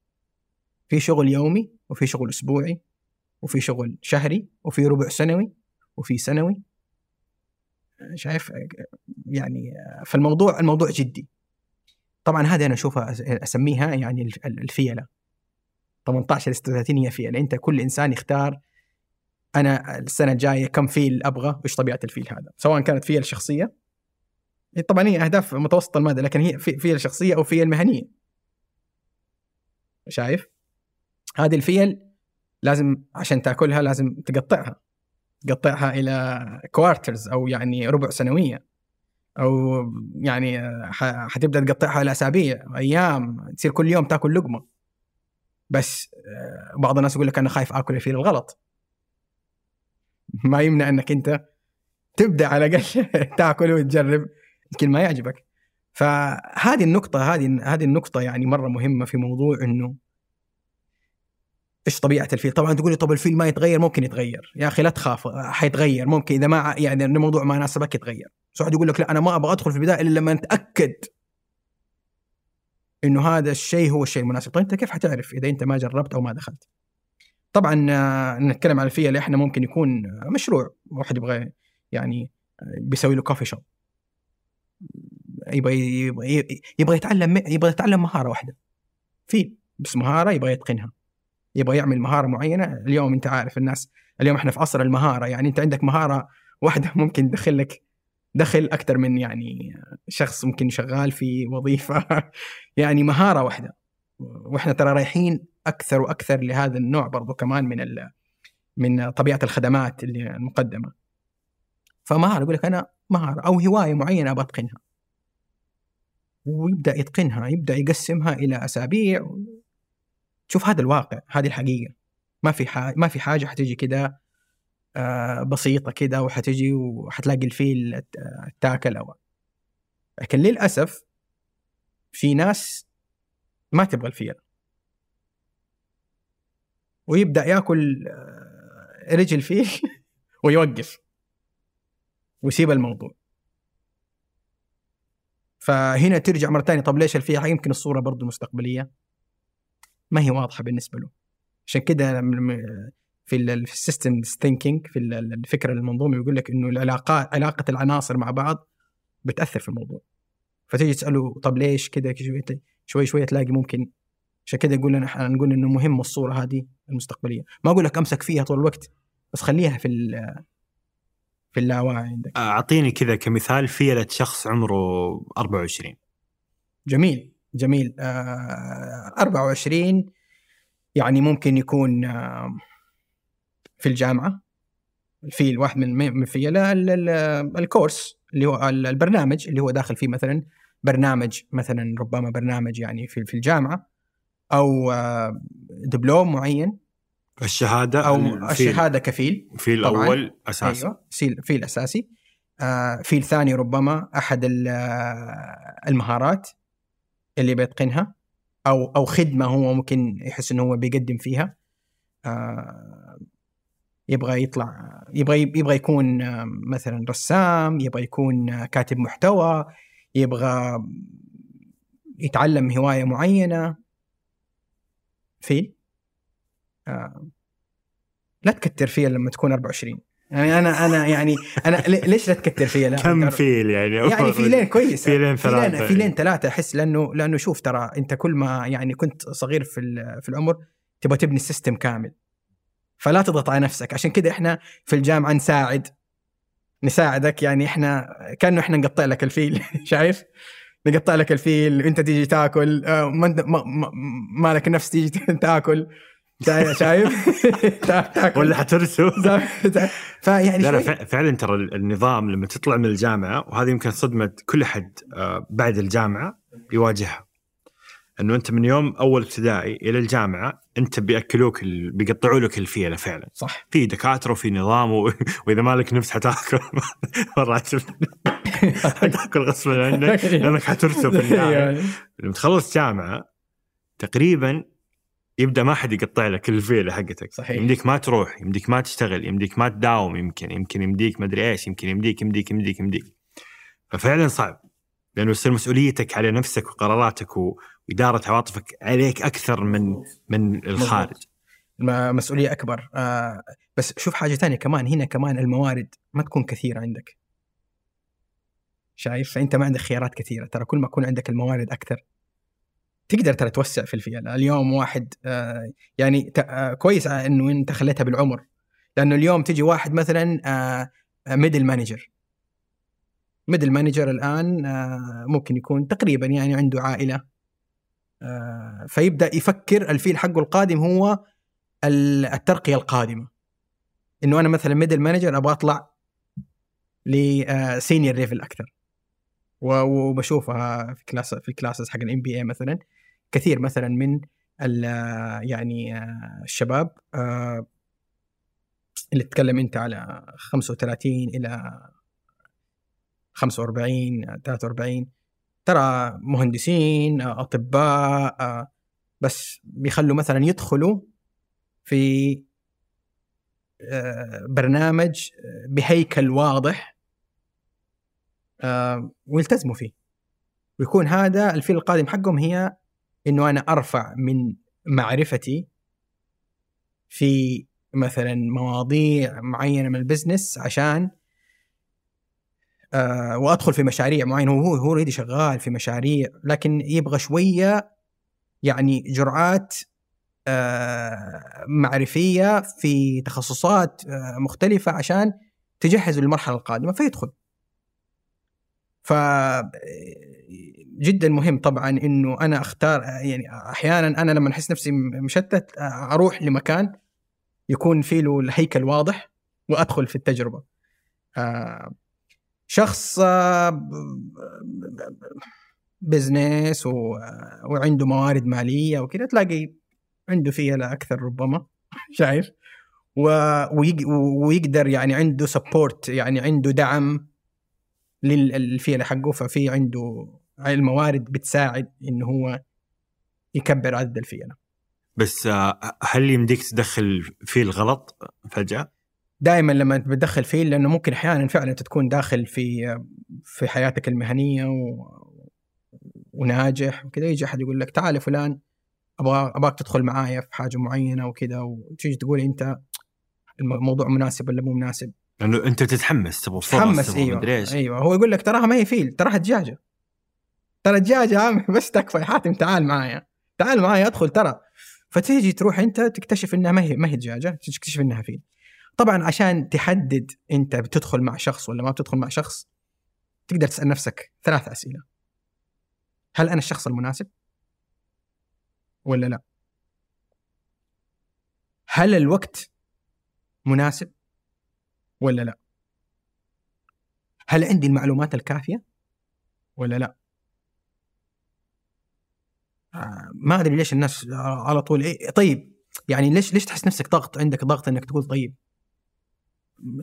في شغل يومي وفي شغل أسبوعي وفي شغل شهري وفي ربع سنوي وفي سنوي. شايف؟ يعني فالموضوع الموضوع جدي. طبعا هذه أنا أشوفها أسميها يعني الفيلة. 18 ل 36 هي فيل أنت كل إنسان يختار أنا السنة الجاية كم فيل أبغى؟ وإيش طبيعة الفيل هذا؟ سواء كانت فيل شخصية. طبعا هي أهداف متوسطة المدى لكن هي فيل شخصية أو فيل مهنية. شايف؟ هذه الفيل لازم عشان تأكلها لازم تقطعها. تقطعها إلى كوارترز أو يعني ربع سنوية. أو يعني حتبدأ تقطعها إلى أسابيع أيام. تصير كل يوم تأكل لقمة. بس آه، بعض الناس يقول لك أنا خايف آكل الفيل الغلط. ما يمنع إنك أنت تبدأ على الأقل *laughs* تأكل وتجرب. يمكن ما يعجبك. فهذه النقطة هذه هذه النقطة يعني مرة مهمة في موضوع إنه إيش طبيعة الفيل؟ طبعا تقول لي طب الفيل ما يتغير؟ ممكن يتغير، يا أخي لا تخاف حيتغير. ممكن إذا ما يعني الموضوع ما ناسبك يتغير، بس واحد يقول لك لا أنا ما أبغى أدخل في البداية إلا لما أتأكد إنه هذا الشيء هو الشيء المناسب. طيب أنت كيف حتعرف إذا أنت ما جربت أو ما دخلت؟ طبعا آه، نتكلم عن الفئه اللي إحنا ممكن يكون مشروع واحد يبغى يعني بيسوي له كوفي شوب يبغى يبغى يتعلم يبغى يتعلم مهارة واحدة. في بس مهارة يبغى يتقنها. يبغى يعمل مهارة معينة. اليوم أنت عارف الناس اليوم إحنا في عصر المهارة. يعني أنت عندك مهارة واحدة *laughs* ممكن تدخل لك دخل أكثر من يعني شخص ممكن شغال في وظيفة. *laughs* يعني مهارة واحدة. وإحنا ترى رايحين أكثر وأكثر لهذا النوع برضو كمان من من طبيعة الخدمات اللي المقدمة. فمهارة يقول لك أنا مهارة أو هواية معينة أبغى أتقنها. ويبدأ يتقنها يبدأ يقسمها إلى أسابيع. شوف هذا الواقع هذه الحقيقة. ما في ما في حاجة حتيجي كده آه، بسيطة كده وحتجي وحتلاقي الفيل تاكل أو. لكن للأسف في ناس ما تبغى الفيل. ويبدأ ياكل آه، رجل فيل *laughs* ويوقف ويسيب الموضوع. فهنا ترجع مرة ثانية طب ليش الفيل؟ يمكن الصورة برضو مستقبلية. ما هي واضحة بالنسبة له. عشان كده في ال system thinking في الفكرة المنظومه يقول لك إنه العلاقات علاقة العناصر مع بعض بتأثر في الموضوع. فتيجي تسأله طب ليش كذا شوي شوي تلاقي ممكن عشان كده يقول لنا نقول إنه مهم الصورة هذه المستقبلية. ما أقول لك أمسك فيها طول الوقت بس خليها في في اللاوعي عندك. أعطيني كذا كمثال فيلة شخص عمره 24 جميل جميل. آه 24 يعني ممكن يكون آه في الجامعة. في الواحد من من في الكورس اللي هو البرنامج اللي هو داخل فيه مثلا برنامج مثلا ربما برنامج يعني في في الجامعة. أو آه، دبلوم معين. الشهادة أو الشهادة كفيل في الأول أساسي. أيوه في الاساسي آه في الثاني ربما أحد آه، المهارات اللي بيتقنها أو أو خدمة هو ممكن يحس إنه هو بيقدم فيها. يبغى يطلع يبغى يبغى يكون مثلا رسام يبغى يكون كاتب محتوى يبغى يتعلم هواية معينة. في؟ آه. لا تكتر فيها لما تكون 24 يعني أنا أنا يعني أنا ليش لا تكتر فيها؟ لا كم فيل يعني؟ يعني فيلين كويس فيلين ثلاثة. فيلين ثلاثة أحس لأنه لأنه شوف ترى أنت كل ما يعني كنت صغير في في العمر تبغى تبني ال system كامل. فلا تضغط على نفسك. عشان كذا إحنا في الجامعة نساعد نساعدك. يعني إحنا كأنه إحنا نقطع لك الفيل. *laughs* شايف؟ نقطع لك الفيل انت تيجي تاكل. آه، ما ما, ما لك نفس تيجي *laughs* تاكل. شايف؟ *laughs* تاكل. ولا حترسو. *laughs* فيعني لا لا فعلا ترى النظام لما تطلع من الجامعة وهذه يمكن صدمة كل احد آه، بعد الجامعة يواجهها. إنه أنت من يوم أول ابتدائي إلى الجامعة أنت بيأكلوك ال... بيقطعوا لك الفيلة فعلا. صح. في دكاترة وفي نظام و... وإذا ما لك نفس حتاكل. مره *laughs* حتاكل غصبا عنك *laughs* لأنك حترسب في *laughs* النهايه يعني. لما تخلص جامعة تقريبا يبدأ ما حد يقطع لك الفيله حقتك. صحيح. يمديك ما تروح يمديك ما تشتغل يمديك ما تداوم يمكن يمكن يمديك ما أدري إيش يمكن يمديك يمديك يمديك يمديك. ففعلا صعب لأنه يصير مسؤوليتك على نفسك وقراراتك و... اداره عواطفك عليك أكثر من من الخارج. مسؤولية أكبر. آه بس شوف حاجة ثانية كمان. هنا كمان الموارد ما تكون كثيرة عندك. شايف؟ فأنت ما عندك خيارات كثيرة. ترى كل ما يكون عندك الموارد أكثر تقدر ترى توسع في الفيلة. اليوم واحد آه يعني آه كويس إنه أنت خليتها بالعمر. لأنه اليوم تجي واحد مثلا آه middle manager middle manager الآن آه ممكن يكون تقريبا يعني عنده عائلة. آه، فيبدأ يفكر الفيل حقه القادم هو الترقية القادمة. إنه أنا مثلا middle manager أبغى أطلع ل senior level أكثر. وبشوفها في class في ال classes حق ال MBA مثلا. كثير مثلا من يعني آه، الشباب آه، اللي تتكلم أنت على 35 إلى 45 43 ترى مهندسين أطباء بس بيخلوا مثلا يدخلوا في آه، برنامج بهيكل واضح آه، ويلتزموا فيه. ويكون هذا الفيل القادم حقهم هي إنه أنا أرفع من معرفتي في مثلا مواضيع معينة من البزنس عشان آه وأدخل في مشاريع معينة. هو هو أوريدي شغال في مشاريع لكن يبغى شوية يعني جرعات آه معرفية في تخصصات آه مختلفة عشان تجهز للمرحلة القادمة فيدخل. ف جدا مهم طبعا إنه أنا أختار يعني أحيانا أنا لما أحس نفسي مشتت أروح لمكان يكون فيه له الهيكل واضح وأدخل في التجربة. آه، شخص business وعنده موارد مالية وكذا تلاقي عنده فيها أكثر ربما *laughs* شايف؟ ويقدر يعني عنده support يعني عنده دعم للفيله حقه ففي عنده الموارد بتساعد إنه هو يكبر عدد الفيلة بس آه، هل يمديك تدخل فيل غلط فجأة؟ دائما لما بتدخل فيل لأنه ممكن أحيانا فعلا تكون داخل في في حياتك المهنية و... وناجح وكذا يجي أحد يقول لك تعال يا فلان أبغى أبغاك تدخل معايا في حاجة معينة وكذا وتيجي تقول أنت الموضوع مناسب ولا مو مناسب لأنه أنت تتحمس تبغى تتحمس أيوه أيوه. هو يقول لك تراها ما هي فيل تراها دجاجة. ترى دجاجه *laughs* بس تكفى يا حاتم تعال معايا. تعال معايا أدخل ترى. فتيجي تروح أنت تكتشف إنها ما هي ما هي دجاجة تكتشف إنها فيل. طبعا عشان تحدد أنت بتدخل مع شخص ولا ما بتدخل مع شخص تقدر تسأل نفسك ثلاث أسئلة. هل أنا الشخص المناسب؟ ولا لا؟ هل الوقت مناسب؟ ولا لا؟ هل عندي المعلومات الكافية؟ ولا لا؟ آه ما أدري ليش الناس على طول إيه طيب يعني ليش ليش تحس نفسك ضغط عندك ضغط إنك تقول طيب؟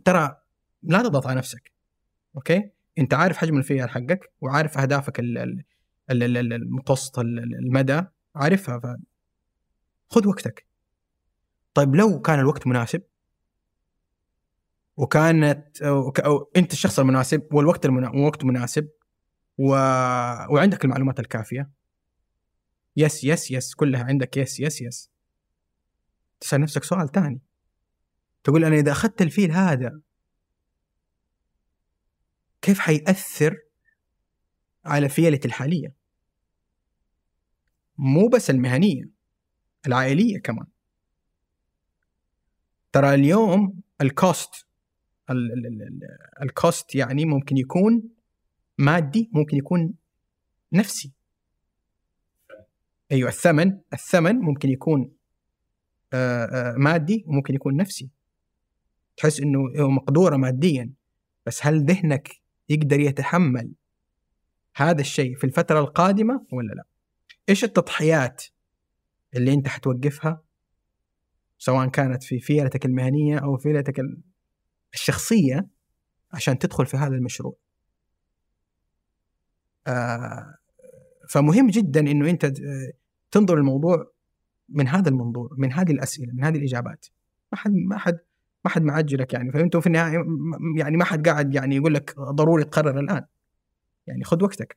ترى لا تضغط على نفسك أوكي؟ أنت عارف حجم الفئه حقك وعارف أهدافك المتوسط المدى عارفها ف... خذ وقتك. طيب لو كان الوقت مناسب وكانت أو, أنت الشخص المناسب والوقت المنا... وقت مناسب و... وعندك المعلومات الكافية. yes yes yes كلها عندك. yes yes yes تسأل نفسك سؤال ثاني تقول أنا إذا أخذت الفيل هذا كيف حيأثر على فيلتي الحالية؟ مو بس المهنية العائلية كمان. ترى اليوم ال cost ال cost يعني ممكن يكون مادي ممكن يكون نفسي. أيوه الثمن الثمن ممكن يكون آه، آه، مادي وممكن يكون نفسي. تحس إنه مقدور ماديا بس هل ذهنك يقدر يتحمل هذا الشيء في الفترة القادمة ولا لا؟ إيش التضحيات اللي أنت حتوقفها؟ سواء كانت في فيلتك المهنية أو فيلتك الشخصية عشان تدخل في هذا المشروع. آه فمهم جدا إنه أنت تنظر الموضوع من هذا المنظور من هذه الأسئلة من هذه الإجابات. ما حد ما حد ما حد معجلك يعني. فهمت في النهاية يعني ما حد قاعد يعني يقول لك ضروري تقرر الآن. يعني خذ وقتك.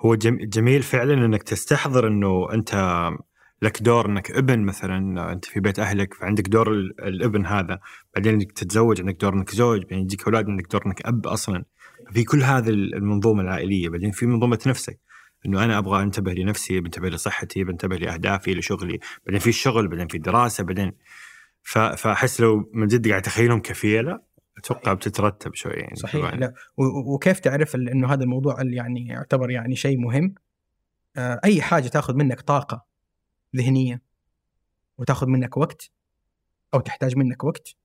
هو جميل فعلا إنك تستحضر إنه أنت لك دور إنك ابن مثلا أنت في بيت أهلك فعندك دور الابن هذا. بعدين إنك تتزوج عندك دور إنك زوج. بعدين يجيك أولاد عندك دور إنك أب أصلا. في كل هذه المنظومة العائلية. بعدين في منظومة نفسك. إنه أنا أبغى أنتبه لنفسي بنتبه لصحتي بنتبه لأهدافي لشغلي. بعدين في الشغل بعدين في الدراسة بعدين. فأحس لو من جد قاعد اتخيلهم كفيلة أتوقع بتترتب شوي يعني صحيح لا. وكيف تعرف إنه هذا الموضوع اللي يعني يعتبر يعني شيء مهم؟ آه، أي حاجة تاخذ منك طاقة ذهنية. وتاخذ منك وقت أو تحتاج منك وقت.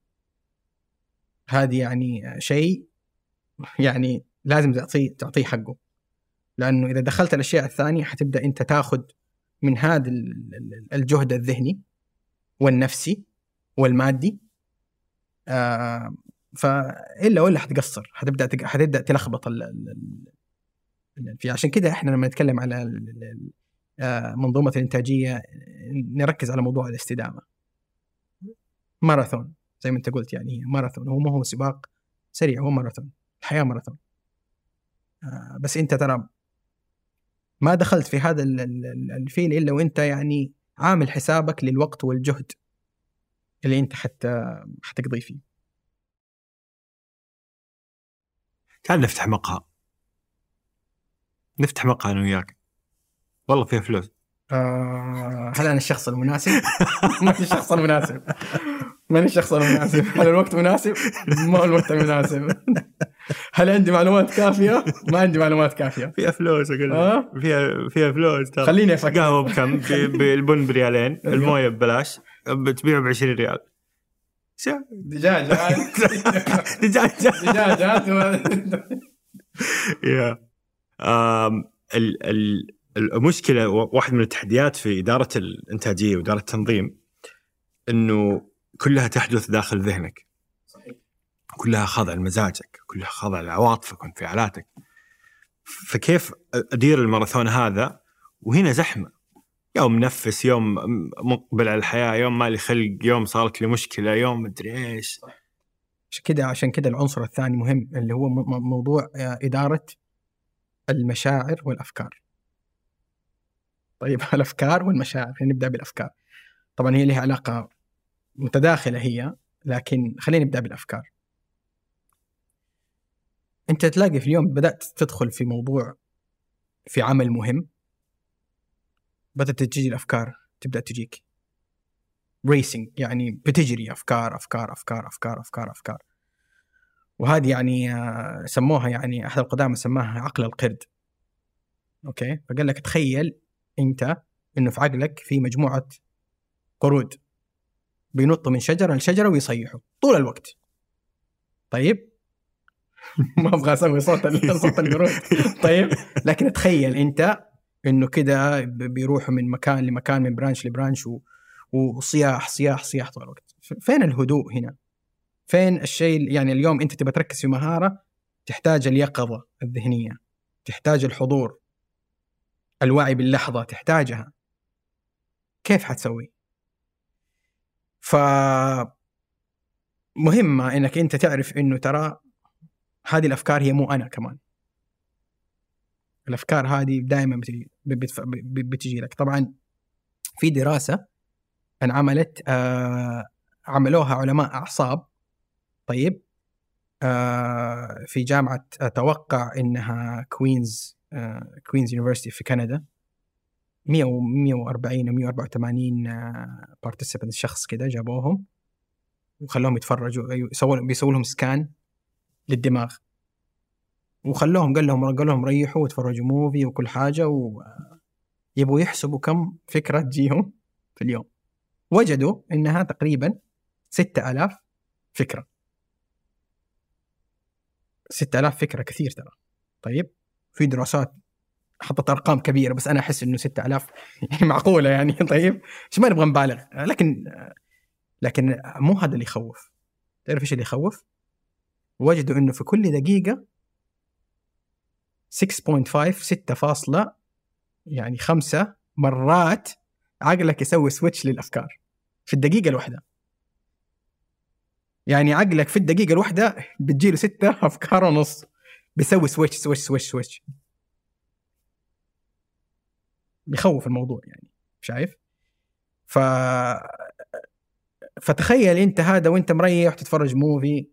هذه يعني شيء يعني لازم تعطيه تعطيه حقه. لأنه إذا دخلت الأشياء الثانية حتبدأ أنت تاخذ من هذا الجهد الذهني والنفسي والمادي. آه فإلا ولا حتقصر. حتبدأ حتبدأ تلخبط في عشان كذا إحنا لما نتكلم على منظومة الانتاجيه نركز على موضوع الاستدامة. ماراثون زي ما أنت قلت يعني ماراثون هو ما هو سباق سريع هو ماراثون الحياة ماراثون. آه، بس أنت ترى ما دخلت في هذا ال- ال- ال- الفيل إلا وأنت يعني عامل حسابك للوقت والجهد اللي أنت حتى حتقضي فيه. تعال نفتح مقهى. نفتح مقهى أنا وياك. والله فيها فلوس. آه هل أنا الشخص المناسب؟ *laughs* ما في الشخص المناسب. ماني الشخص المناسب؟ هل الوقت مناسب؟ ما هو الوقت المناسب هل عندي معلومات كافية؟ ما عندي معلومات كافية. فيها فلوس أقول آه؟ لك. فيها فيها فلوس ترى. خليني أفكر. قهوة بكم؟ ب- بالبن بريالين. *laughs* الموية ببلاش. بتبيعه ب 20 ريال. شو؟ دجاج. *laughs* دجاج. دجاج. يا. آم، ال- ال- المشكلة واحد من التحديات في إدارة الإنتاجية وإدارة التنظيم إنه كلها تحدث داخل ذهنك. كلها خاضعه لمزاجك كلها خاضعه لعواطفك وانفعالاتك. فكيف أدير الماراثون هذا؟ وهنا زحمة. يوم منفس يوم مقبل على الحياة يوم مالي خلق يوم صارت لي مشكلة يوم مدري إيش. عشان كده عشان كده العنصر الثاني مهم اللي هو موضوع إدارة المشاعر والأفكار. طيب *laughs* الأفكار والمشاعر خلينا نبدأ بالأفكار. طبعا هي لها علاقة متداخلة هي لكن خلينا نبدأ بالأفكار. أنت تلاقي في اليوم بدأت تدخل في موضوع في عمل مهم بدأت تجي الأفكار تبدأ تجيك. racing يعني بتجري أفكار أفكار أفكار أفكار أفكار أفكار. وهذه يعني آه، سموها يعني أحد القدامى سماها عقل القرد. okay؟ فقال لك تخيل انت انه في عقلك في مجموعة قرود بينطوا من شجرة لشجرة ويصيحوا طول الوقت. طيب؟ *laughs* ما أبغى أسوي صوت *laughs* صوت القرود. طيب؟ لكن تخيل انت انه كده بيروحوا من مكان لمكان من برانش لبرانش و... وصياح صياح صياح طول الوقت. فين الهدوء هنا؟ فين الشيء يعني اليوم انت تبغى تركز في مهارة تحتاج اليقظة الذهنية تحتاج الحضور. الوعي باللحظة تحتاجها. كيف حتسوي؟ ف مهمه إنك أنت تعرف إنه ترى هذه الأفكار هي مو أنا كمان. الأفكار هذه دائما بتجي بتجي لك. طبعا في دراسة انعملت آه عملوها علماء أعصاب طيب آه في جامعة أتوقع إنها كوينز Queen's University في كندا. 100 و 140 أو 184 آه participant شخص كده جابوهم وخلوهم يتفرجوا أيوة، يسووا بيسووا لهم scan للدماغ. وخلوهم قال لهم قال لهم ريحوا وتفرجوا movie وكل حاجة ويبغوا يحسبوا كم فكرة تجيهم في اليوم. وجدوا إنها تقريبا 6000 فكرة. 6000 فكرة كثير ترى. طيب؟ في دراسات حطت أرقام كبيرة بس أنا أحس إنه 6000 يعني *laughs* معقولة يعني طيب؟ مش ما نبغى نبالغ. لكن لكن مو هذا اللي يخوف. تعرف إيش اللي يخوف؟ وجدوا إنه في كل دقيقة 6.5 6 فاصلة يعني خمسة مرات عقلك يسوي سويتش للأفكار. في الدقيقة الواحدة. يعني عقلك في الدقيقة الواحدة بتجيله ستة أفكار ونص. بيسوي switch switch switch switch بيخوف الموضوع يعني شايف؟ ف فتخيل أنت هذا وأنت مريح تتفرج movie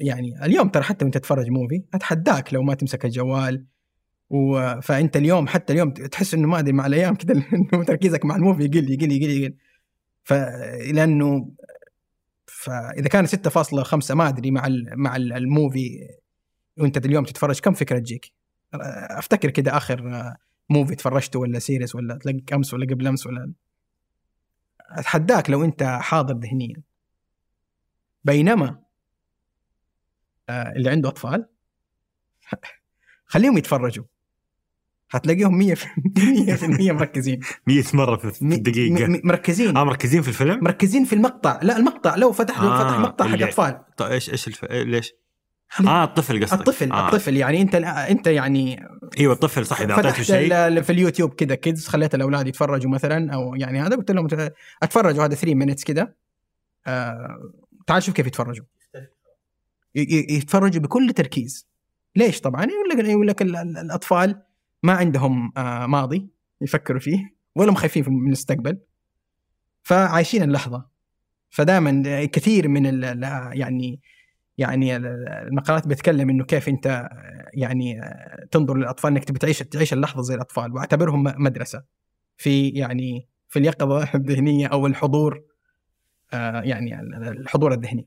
يعني اليوم ترى حتى وأنت تتفرج movie أتحداك لو ما تمسك الجوال. و... فأنت اليوم حتى اليوم تحس إنه ما أدري مع الأيام كذا *laughs* إنه تركيزك مع ال movie يقل يقل يقل يقل. ف لأنه فإذا كان 6.5 ما أدري مع. مع ال- ال movie وأنت اليوم تتفرج كم فكرة تجيك؟ أفتكر كده آخر movie تفرجته ولا series ولا تلاقيك أمس ولا قبل أمس ولا أتحداك لو أنت حاضر ذهنيا بينما آه، اللي عنده أطفال خليهم يتفرجوا هتلاقيهم 100% 100% *laughs* مركزين. 100 مرة في الدقيقه م- مركزين. آه مركزين في الفيلم؟ مركزين في المقطع. لا المقطع. لو فتح لو آه، فتح مقطع حق أطفال. طيب إيش إيش الف... إيه، ليش؟ آه الطفل قصدك. الطفل آه. الطفل. يعني أنت أنت يعني أيوه الطفل صح اذا اعطيته شيء. في اليوتيوب كذا kids خليت الأولاد يتفرجوا مثلا أو يعني هذا قلت لهم اتفرجوا هذا 3 minutes كذا آه تعال شوف كيف يتفرجوا. يتفرجوا بكل تركيز. ليش طبعا؟ يقول لك يقول لك ال- ال- الأطفال ما عندهم آه، ماضي يفكروا فيه ولا خايفين في المستقبل. فعايشين اللحظة. فدائما كثير من يعني يعني المقالات بتتكلم إنه كيف أنت يعني تنظر للأطفال إنك تبي تعيش تعيش اللحظة زي الأطفال. واعتبرهم مدرسة. في يعني في اليقظة الذهنية أو الحضور آه، يعني الحضور الذهني.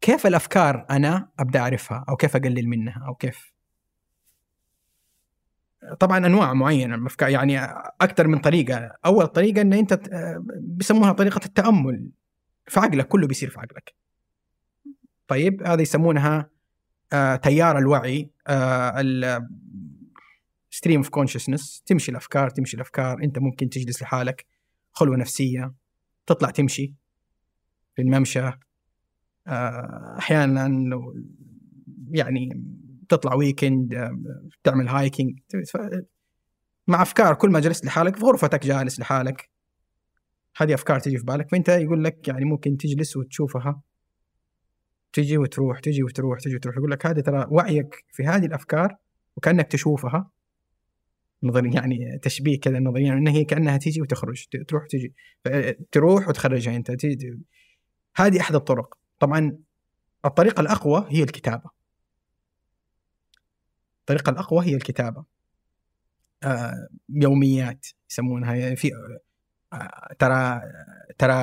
كيف الأفكار أنا أبدأ أعرفها؟ أو كيف أقلل منها؟ أو كيف طبعا أنواع معينة يعني أكثر من طريقة. أول طريقة إن أنت بيسموها طريقة التأمل. في عقلك كله بيصير في عقلك. طيب هذه يسمونها آه تيار الوعي stream of consciousness تمشي الأفكار تمشي الأفكار. أنت ممكن تجلس لحالك. خلوة نفسية. تطلع تمشي. في الممشى. آه أحيانا يعني تطلع weekend تعمل hiking مع أفكار كل ما جلست لحالك في غرفتك جالس لحالك. هذه أفكار تجي في بالك فأنت يقول لك يعني ممكن تجلس وتشوفها. تجي وتروح تجي وتروح تجي وتروح. يقول لك هذا ترى وعيك في هذه الأفكار وكأنك تشوفها. نظري يعني تشبيه كذا نظريا يعني انها هي كأنها تيجي وتخرج. تروح تجي. تروح وتخرجها أنت. هذه أحد الطرق. طبعا الطريقة الأقوى هي الكتابة. الطريقة الأقوى هي الكتابة. آه يوميات يسمونها. يعني في آه ترى ترى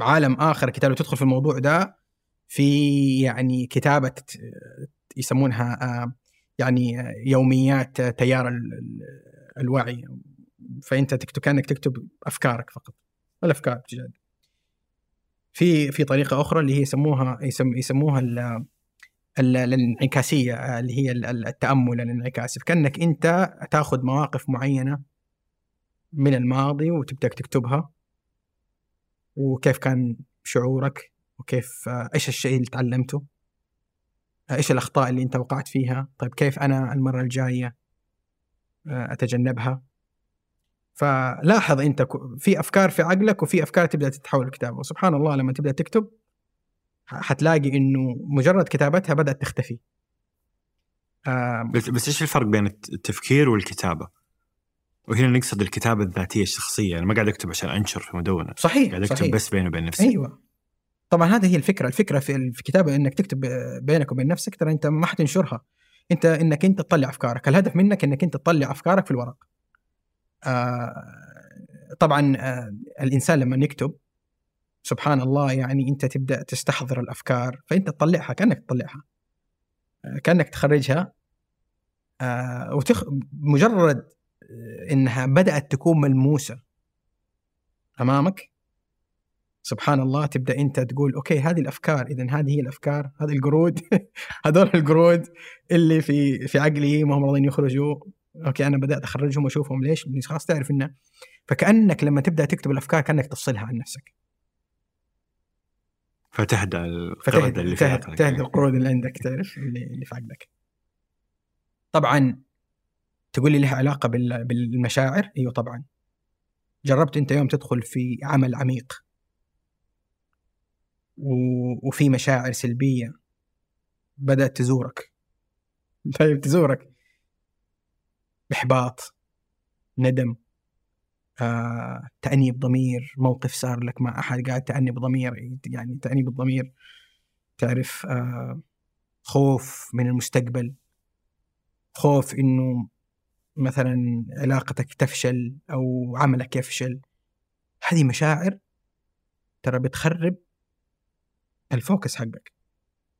عالم آخر الكتابه تدخل في الموضوع ده في يعني كتابة يسمونها آه يعني يوميات تيار الوعي. فأنت تكتب كأنك تكتب أفكارك فقط. الأفكار بجد في في طريقة أخرى اللي هي يسموها يسم يسموها الانعكاسية اللي هي التأمل الانعكاسي كأنك أنت تأخذ مواقف معينة من الماضي وتبدأ تكتبها وكيف كان شعورك وكيف إيش الشيء اللي تعلمته؟ إيش الأخطاء اللي أنت وقعت فيها؟ طيب كيف أنا المرة الجاية آه، أتجنبها؟ فلاحظ أنت في أفكار في عقلك وفي أفكار تبدأ تتحول لكتابه وسبحان الله لما تبدأ تكتب حتلاقي إنه مجرد كتابتها بدأت تختفي. آه بس, بس إيش الفرق بين التفكير والكتابة؟ وهنا نقصد الكتابة الذاتية الشخصية أنا ما قاعد أكتب عشان أنشر في مدونة. صحيح قاعد أكتب صحيح. بس بيني وبين نفسي. أيوه. طبعا هذه هي الفكرة الفكرة في الكتابة إنك تكتب بينك وبين نفسك ترى أنت ما حتنشرها. أنت إنك أنت تطلع أفكارك. الهدف منك إنك أنت تطلع أفكارك في الورق. آه طبعا آه الإنسان لما يكتب سبحان الله يعني أنت تبدأ تستحضر الأفكار فأنت تطلعها كأنك تطلعها. آه كأنك تخرجها. آه وتخ... مجرد إنها بدأت تكون ملموسة. أمامك؟ سبحان الله تبدأ أنت تقول okay هذه الأفكار اذا هذه هي الأفكار هذه القرود *laughs* هذول القرود اللي في في عقلي ما هم راضيين يخرجوا. okay أنا بدأت أخرجهم وأشوفهم ليش؟ خلاص تعرف انه فكأنك لما تبدأ تكتب الأفكار كأنك تفصلها عن نفسك. فتهدى القرد اللي في عقلك. تهدى القرود اللي عندك تعرف؟ اللي, اللي في عقلك. طبعا تقول لي لها علاقة بالمشاعر؟ أيوه طبعا. جربت أنت يوم تدخل في عمل عميق وفي مشاعر سلبية بدأت تزورك؟ *laughs* طيب تزورك. إحباط ندم. آه، تأنيب ضمير موقف صار لك مع أحد قاعد تأنيب ضمير يعني تأنيب الضمير تعرف آه، خوف من المستقبل خوف إنه مثلا علاقتك تفشل أو عملك يفشل. هذه مشاعر ترى بتخرب الفوكس حقك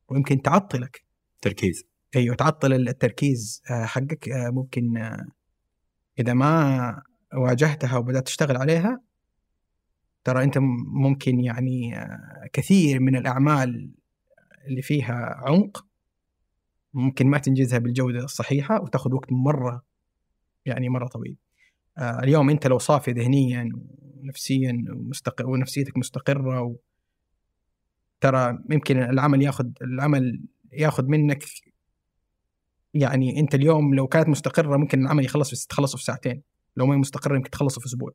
ويمكن تعطلك. تركيز. أيوه تعطل التركيز آه، حقك آه، ممكن إذا ما واجهتها وبدأت تشتغل عليها ترى أنت ممكن يعني كثير من الأعمال اللي فيها عمق ممكن ما تنجزها بالجودة الصحيحة وتاخذ وقت مرة يعني مرة طويل. اليوم أنت لو صافي ذهنيا ونفسيا ومستقر ونفسيتك مستقرة ترى يمكن العمل ياخذ العمل ياخذ منك يعني أنت اليوم لو كانت مستقرة ممكن العمل يخلص تخلصه في ساعتين لو ما هي مستقرة يمكن تخلصه في أسبوع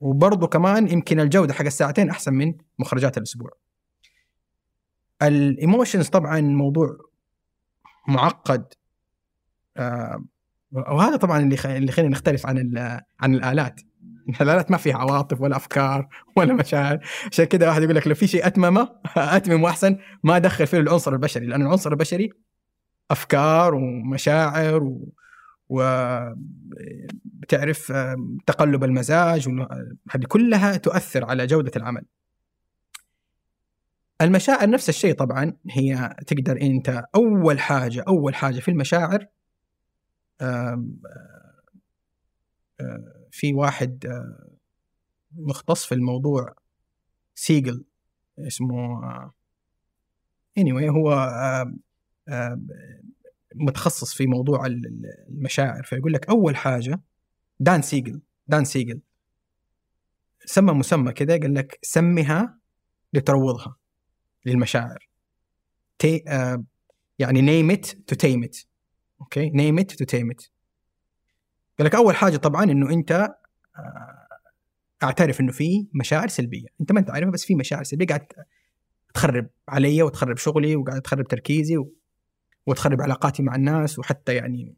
وبرضه كمان يمكن الجودة حق الساعتين أحسن من مخرجات الأسبوع الإيموشنز طبعا موضوع معقد آه وهذا طبعا اللي. اللي خلينا نختلف عن. عن الآلات الآلات ما فيها عواطف ولا أفكار ولا مشاعر عشان كذا واحد يقول لك لو في شيء أتممه *laughs* أتمم وأحسن ما أدخل فيه العنصر البشري لأن العنصر البشري أفكار ومشاعر و... وبتعرف تقلب المزاج هذه كلها تؤثر على جودة العمل. المشاعر نفس الشيء طبعا هي تقدر أنت أول حاجة أول حاجة في المشاعر في واحد مختص في الموضوع سيجل اسمه anyway هو متخصص في موضوع المشاعر فيقول لك أول حاجة دان سيجل دان سيجل. سمى مسمى كذا قال لك سمها لتروضها للمشاعر. تي آه يعني name it to tame it okay name it to tame it قال لك أول حاجة طبعا إنه أنت آه أعترف إنه في مشاعر سلبية. أنت ما أنت عارفها بس في مشاعر سلبية قاعد تخرب علي وتخرب شغلي وقاعد تخرب تركيزي. وتخرب علاقاتي مع الناس وحتى يعني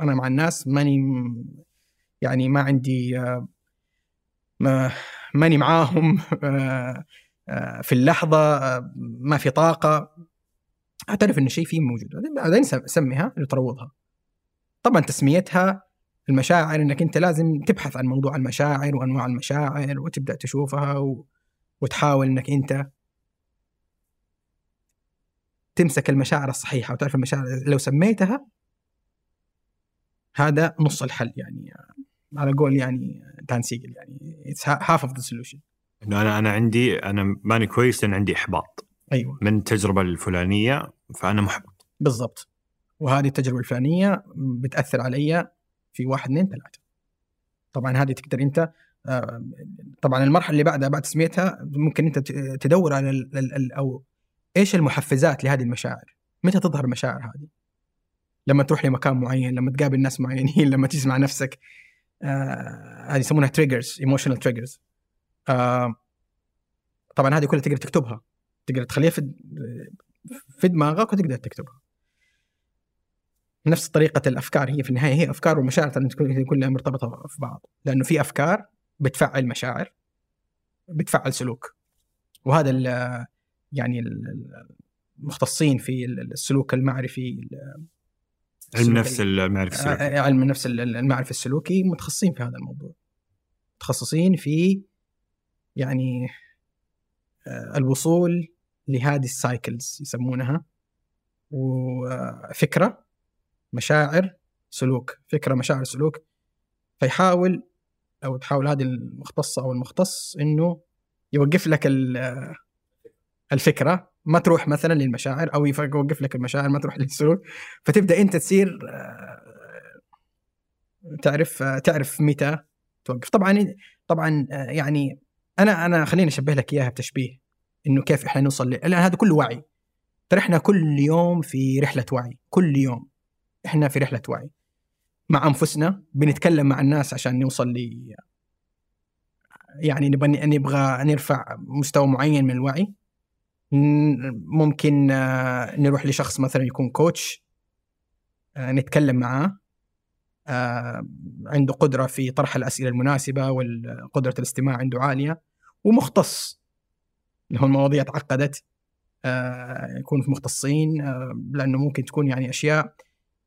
أنا مع الناس ماني يعني ما عندي آه، ما ماني معاهم *laughs* آه، آه، في اللحظة ما في طاقة. أعترف انه شيء فيه موجود. بعدين سميها لتروضها طبعا تسميتها المشاعر إنك أنت لازم تبحث عن موضوع المشاعر وأنواع المشاعر وتبدأ تشوفها و... وتحاول إنك أنت تمسك المشاعر الصحيحة وتعرف المشاعر لو سميتها هذا نص الحل يعني على قول يعني دان سيجل يعني it's half of the solution إنه أنا أنا عندي أنا ماني كويس لأن عندي إحباط. أيوه. من التجربة الفلانية فأنا محبط. بالضبط. وهذه التجربة الفلانية بتأثر علي في واحد اثنين ثلاثة. طبعا هذه تقدر أنت آه، طبعا المرحلة اللي بعدها بعد تسميتها ممكن أنت تدور على ال ال أو إيش المحفزات لهذه المشاعر؟ متى تظهر المشاعر هذه؟ لما تروح لمكان معين، لما تقابل ناس معينين، *laughs* لما تسمع نفسك. آه هذه يسمونها triggers emotional triggers طبعا هذه كلها تقدر تكتبها. تقدر تخليها في في دماغك وتقدر تكتبها. نفس طريقة الأفكار هي في النهاية هي أفكار ومشاعر كلها مرتبطة في بعض. لأنه في أفكار بتفعل مشاعر بتفعل سلوك. وهذا يعني المختصين في السلوك المعرفي علم النفس المعرفي السلوكي آه، علم النفس المعرفي السلوكي متخصصين في هذا الموضوع. متخصصين في يعني آه، الوصول لهذه السايكلز يسمونها وفكرة مشاعر سلوك. فكرة مشاعر سلوك. فيحاول أو تحاول هذه المختصة أو المختص إنه يوقف لك الفكرة ما تروح مثلا للمشاعر أو يوقف لك المشاعر ما تروح *laughs* للسلوك فتبدأ أنت تصير آه، تعرف آه، تعرف متى توقف. طبعا طبعا آه، يعني أنا أنا خليني أشبه لك إياها بتشبيه إنه كيف إحنا نوصل لأن هذا كله وعي. ترى إحنا كل يوم في رحلة وعي كل يوم إحنا في رحلة وعي. مع أنفسنا بنتكلم مع الناس عشان نوصل ل يعني نبغى نبغى نرفع مستوى معين من الوعي. ممكن آه، نروح لشخص مثلا يكون كوتش آه، نتكلم معاه آه، عنده قدرة في طرح الأسئلة المناسبة وقدرة الاستماع عنده عالية ومختص. هو المواضيع تعقدت يكون في مختصين لأنه ممكن تكون يعني أشياء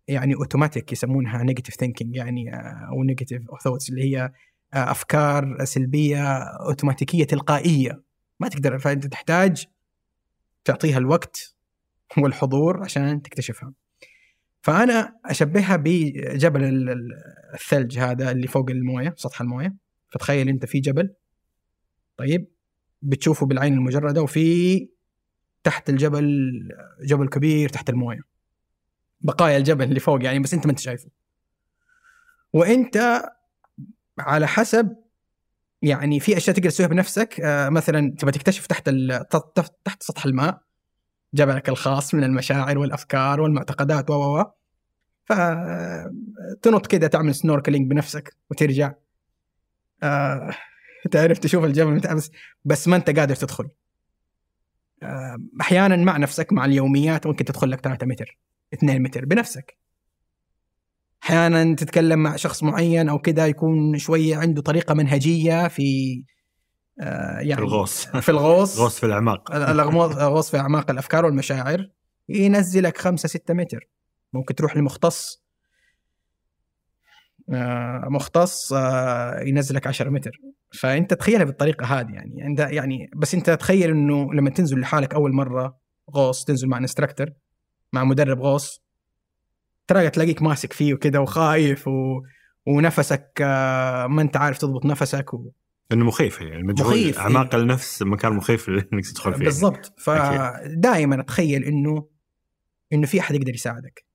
يعني اوتوماتيك يسمونها negative thinking يعني أو negative thoughts اللي هي أفكار سلبية اوتوماتيكيه تلقائية. ما تقدر فأنت تحتاج تعطيها الوقت والحضور عشان تكتشفها. فأنا أشبهها بجبل الثلج هذا اللي فوق الموية سطح الموية. فتخيل أنت في جبل طيب بتشوفه بالعين المجردة وفي تحت الجبل جبل كبير تحت الموية. بقايا الجبل اللي فوق يعني بس أنت ما أنت شايفه. وأنت على حسب يعني في أشياء تقدر تسويها بنفسك آه مثلا تبغى تكتشف تحت تحت سطح الماء جبلك الخاص من المشاعر والأفكار والمعتقدات و و فتنط كده تعمل سنوركلينج بنفسك وترجع. آه تعرف تشوف الجبل بس بس ما أنت قادر تدخل. آه أحيانا مع نفسك مع اليوميات ممكن تدخل لك 3 متر 2 متر بنفسك. أحيانا تتكلم مع شخص معين أو كذا يكون شوية عنده طريقة منهجية في آه يعني الغوص. في الغوص. *laughs* غوص في الأعماق. الغوص في أعماق الأفكار والمشاعر. ينزلك خمسة ستة متر. ممكن تروح لمختص. آه، مختص آه، ينزلك 10 متر. فأنت تخيلها بالطريقة هذه يعني. عند يعني بس أنت تخيل إنه لما تنزل لحالك أول مرة غوص تنزل مع انستراكتور مع مدرب غوص ترى تلاقيك ماسك فيه وكذا وخايف و... ونفسك آه، ما انت عارف تضبط نفسك و... إنه مخيف يعني مخيف، أعماق إيه. النفس مكان مخيف *laughs* إنك تدخل فيه. بالضبط. فدائما أتخيل إنه إنه في أحد يقدر يساعدك.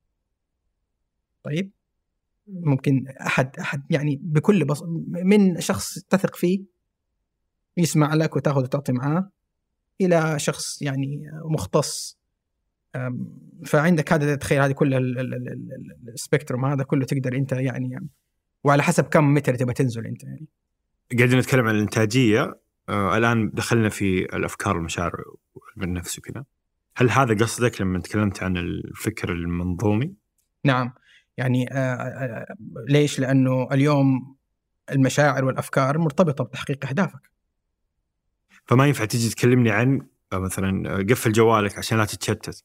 طيب؟ ممكن أحد أحد يعني بكل بص... من شخص تثق فيه يسمع لك وتاخذ وتعطي معاه إلى شخص يعني مختص فعندك هذا تخيل هذه كل ال- ال- ال- ال- السبيكتروم هذا كله تقدر أنت يعني, يعني وعلى حسب كم متر تبغى تنزل أنت يعني. قاعدين نتكلم عن الإنتاجية. آه الآن دخلنا في الأفكار والمشاعر بالنفس وكذا. هل هذا قصدك لما تكلمت عن الفكر المنظومي؟ نعم. يعني آه، آه، آه، ليش؟ لأنه اليوم المشاعر والأفكار مرتبطة بتحقيق أهدافك. فما ينفع تجي تكلمني عن آه، مثلا قفل جوالك عشان لا تتشتت.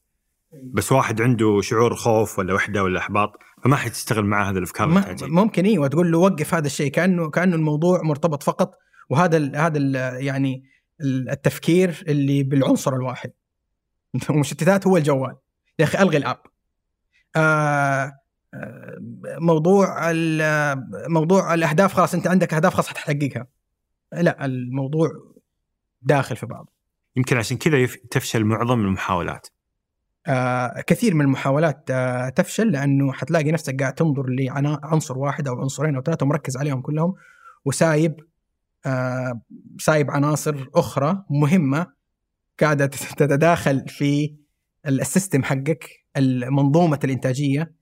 بس واحد عنده شعور خوف ولا وحدة ولا إحباط فما حتشتغل معه هذه الأفكار ممكن إيوه تقول له وقف هذا الشيء كأنه كأنه الموضوع مرتبط فقط وهذا ال هذا ال يعني ال- التفكير اللي بالعنصر الواحد. *laughs* ومشتتات هو الجوال. يا أخي ألغي الأب. آه آه، موضوع موضوع الأهداف خلاص أنت عندك أهداف خلاص حتحققها. لا الموضوع داخل في بعض يمكن عشان كذا تفشل معظم المحاولات. آه كثير من المحاولات آه تفشل لأنه حتلاقي نفسك قاعد تنظر لعنصر واحد أو عنصرين أو ثلاثة ومركز عليهم كلهم وسايب آه سايب عناصر أخرى مهمة قاعدة تت- تتداخل في ال- ال system حقك منظومه الإنتاجية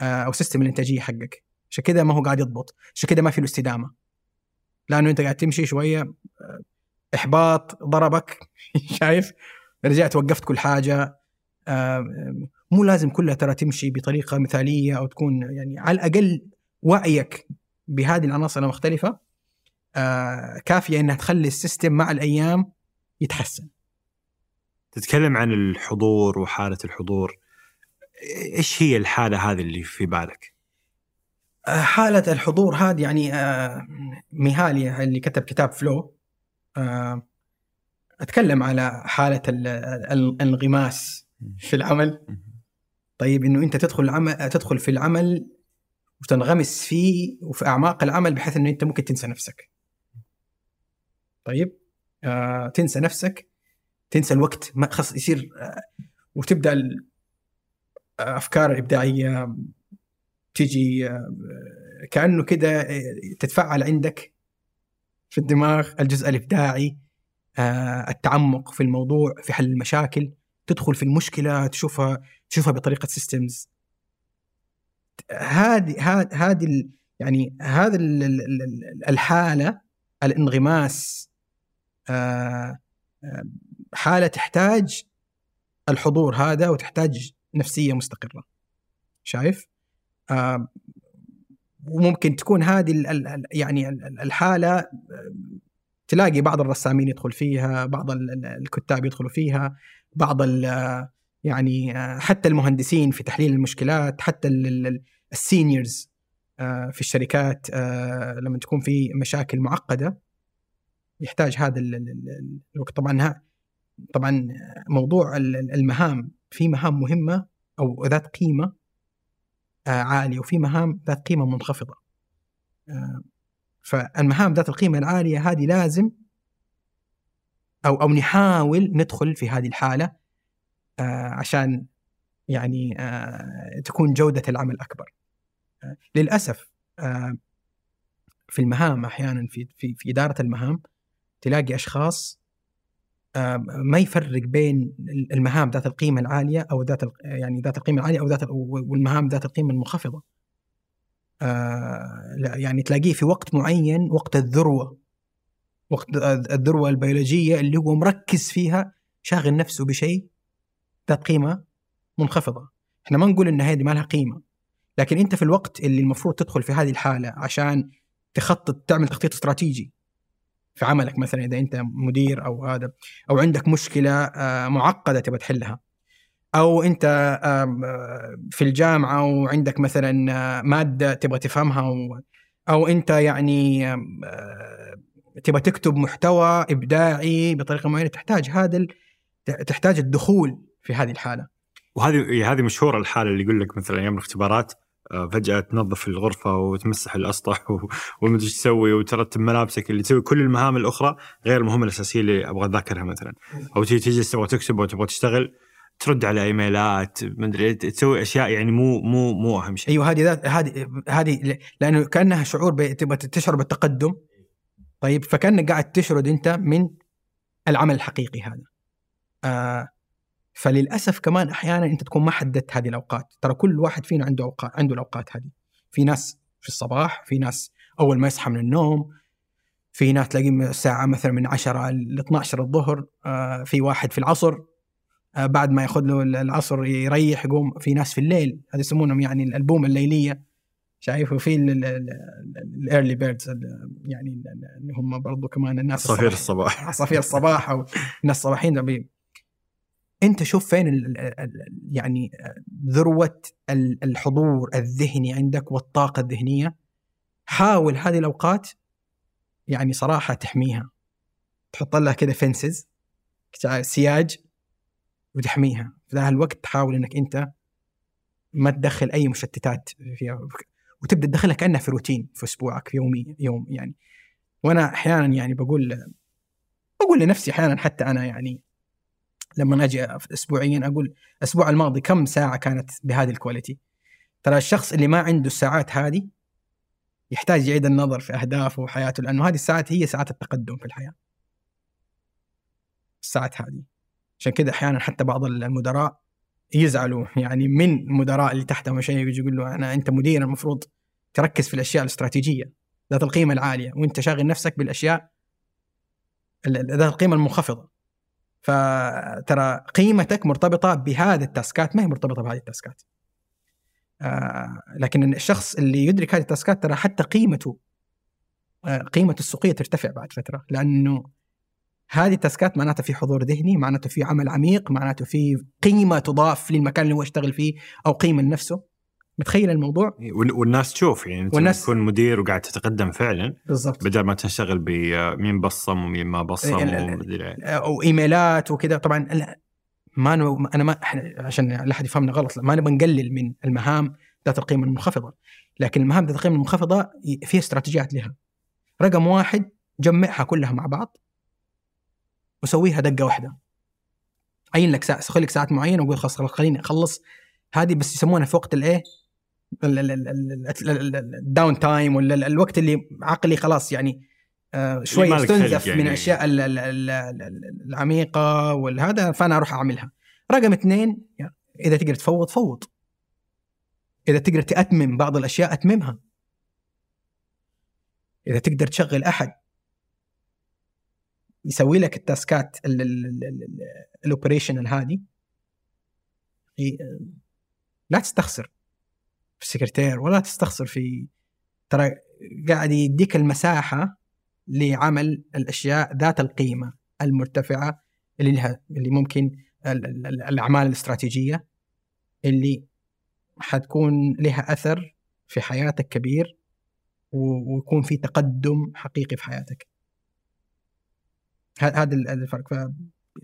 أو system الإنتاجية حقك. عشان كذا ما هو قاعد يضبط. عشان كذا ما في له استدامة. لأنه أنت قاعد تمشي شوية إحباط ضربك *laughs* شايف؟ رجعت وقفت كل حاجة. مو لازم كلها ترى تمشي بطريقة مثالية أو تكون يعني على الأقل وعيك بهذه العناصر المختلفة آه، كافية إنها تخلي السيستم مع الأيام يتحسن. تتكلم عن الحضور وحالة الحضور إيش هي الحالة هذه اللي في بالك؟ آه، حالة الحضور هذه يعني آه، ميهالي اللي كتب كتاب فلو آه، أتكلم على ال- الانغماس في العمل طيب إنه أنت تدخل العمل تدخل في العمل وتنغمس فيه وفي أعماق العمل بحيث إنه أنت ممكن تنسى نفسك. طيب آه تنسى نفسك تنسى الوقت ما خلاص يصير آه وتبدأ ال- الافكار الابداعيه تجي آه كأنه كده آه، تتفعل عندك في الدماغ الجزء الإبداعي آه التعمق في الموضوع في حل المشاكل تدخل في المشكلة تشوفها تشوفها بطريقة سيستمز هذه هذه يعني هذا ال- ال- ال- الحالة الانغماس آه، آه، حالة تحتاج الحضور هذا وتحتاج نفسية مستقرة. شايف؟ آه، وممكن تكون هذه يعني ال- ال- الحالة تلاقي بعض الرسامين يدخل فيها بعض ال- ال- الكتاب يدخلوا فيها. بعض يعني آه، حتى المهندسين في تحليل المشكلات حتى السينيورز في الشركات آه، لما تكون في مشاكل معقدة يحتاج هذا ال- ال- ال- الوقت. طبعا طبعا موضوع ال- ال- المهام في مهام مهمة أو ذات قيمة آه، عالية وفي مهام ذات قيمة منخفضة. آه، فالمهام ذات القيمة العالية هذه لازم أو أو نحاول ندخل في هذه الحالة آه، عشان يعني آه، تكون جودة العمل أكبر. آه، للأسف في المهام أحيانا في في في إدارة المهام تلاقي أشخاص ما يفرق بين المهام ذات القيمة العالية أو ذات يعني ذات القيمة العالية أو ذات ال- والمهام ذات القيمة المنخفضة. يعني تلاقيه في وقت معين وقت الذروة وقت الذروة البيولوجية اللي هو مركز فيها شاغل نفسه بشيء ذات قيمة منخفضة. إحنا ما نقول إن هذه ما لها قيمة لكن أنت في الوقت اللي المفروض تدخل في هذه الحالة عشان تخطط تعمل تخطيط استراتيجي في عملك مثلا إذا أنت مدير أو هذا أو عندك مشكلة آه، معقدة تبغى تحلها أو أنت في الجامعة وعندك مثلا آه، مادة تبغى تفهمها أو أنت يعني تبغى تكتب محتوى إبداعي بطريقة معينة تحتاج هذا ال- تحتاج الدخول في هذه الحالة. وهذه هذه مشهورة الحالة اللي يقول لك مثلا أيام الاختبارات آه، فجأة تنظف الغرفة وتمسح الأسطح *laughs* و- ومدري إيش تسوي وترتب ملابسك اللي تسوي كل المهام الأخرى غير المهمة الأساسية اللي أبغى اذاكرها مثلا. أو تيجي تجلس تبغى تكتب وتبغى تشتغل ترد على إيميلات مدري تسوي أشياء يعني مو مو مو أهم شيء. أيوه هذه هذه هذه لأنه كأنها شعور تبغى تشعر بالتقدم. طيب فكأنك قاعد تشرد أنت من العمل الحقيقي هذا. آه فللأسف كمان أحيانا أنت تكون ما حددت هذه الأوقات. ترى كل واحد فينا عنده اوقات عنده الأوقات هذه. في ناس في الصباح في ناس أول ما يصحى من النوم في ناس تلاقي الساعة مثلا من 10 ل 12 الظهر آه، في واحد في العصر آه، بعد ما ياخذ له العصر يريح يقوم في ناس في الليل. هذه يسمونهم يعني البومة الليلية. شايف وفي ال early birds يعني ال- ال- اللي هم برضو كمان الناس عصافير الصباح. *laughs* عصافير الصباح أو الناس الصباحيين دي. أنت شوف فين ال ال ال يعني ذروة ال- الحضور الذهني عندك والطاقة الذهنية حاول هذه الأوقات يعني صراحة تحميها تحط لها كذا fences سياج وتحميها في ذا الوقت تحاول إنك أنت ما تدخل أي مشتتات فيها وتبدأ تدخلها كأنها في روتين في أسبوعك في يومي يوم يعني. وأنا أحيانا يعني بقول بقول لنفسي أحيانا حتى أنا يعني لما أجي اسبوعيا أقول الأسبوع الماضي كم ساعة كانت بهذه ال quality ترى الشخص اللي ما عنده الساعات هذه يحتاج يعيد النظر في أهدافه وحياته لأنه هذه الساعات هي ساعات التقدم في الحياة. الساعات هذه. عشان كذا أحيانا حتى بعض المدراء يزعلوا يعني من المدراء اللي تحتهم شيء يجي يقول له أنا أنت مدير المفروض تركز في الأشياء الاستراتيجية ذات القيمة العالية وأنت شاغل نفسك بالأشياء ال- ذات القيمة المنخفضة. فترى قيمتك مرتبطة بهذه التاسكات ما هي مرتبطة بهذه التاسكات. آه لكن الشخص اللي يدرك هذه التاسكات ترى حتى قيمته آه قيمته السوقية ترتفع بعد فترة لأنه هذه التاسكات معناتها في حضور ذهني معناته في عمل عميق معناته في قيمة تضاف للمكان اللي هو يشتغل فيه أو قيمة لنفسه. متخيل الموضوع؟ وال- والناس تشوف يعني أنت والناس- تكون مدير وقاعد تتقدم فعلا بالضبط. بدل ما تنشغل بمين بصم ومين ما بصم إيه. أو إيميلات وكذا. طبعا لا، ما no أنا ما عشان لا أحد يفهمنا غلط ما نبغى نقلل من المهام ذات القيمة المنخفضة. لكن المهام ذات القيمة المنخفضة ي- فيها استراتيجيات لها. رقم واحد جمعها كلها مع بعض. وسويها دفعة واحدة عين لك ساعه خليك ساعات معينه وقول خلاص خليني اخلص هذه بس يسمونها في وقت الايه ال down time ولا ال- الوقت اللي عقلي خلاص يعني آه، شوي استنزف من يعني. الاشياء ال- ال- ال- ال- العميقه والهذا فانا أروح اعملها رقم اثنين يعني اذا تقدر تفوض فوض اذا تقدر تاتمم بعض الاشياء اتممها اذا تقدر تشغل احد يسوي لك التاسكات الاوبريشنال هذه لا تستخسر في السكرتير ولا تستخسر في ترى قاعد يديك المساحة لعمل الأشياء ذات القيمة المرتفعة اللي لها اللي ممكن ال- ال- ال- الأعمال الاستراتيجية اللي حتكون لها أثر في حياتك كبير ويكون في تقدم حقيقي في حياتك. هذا ال- الفرق. ف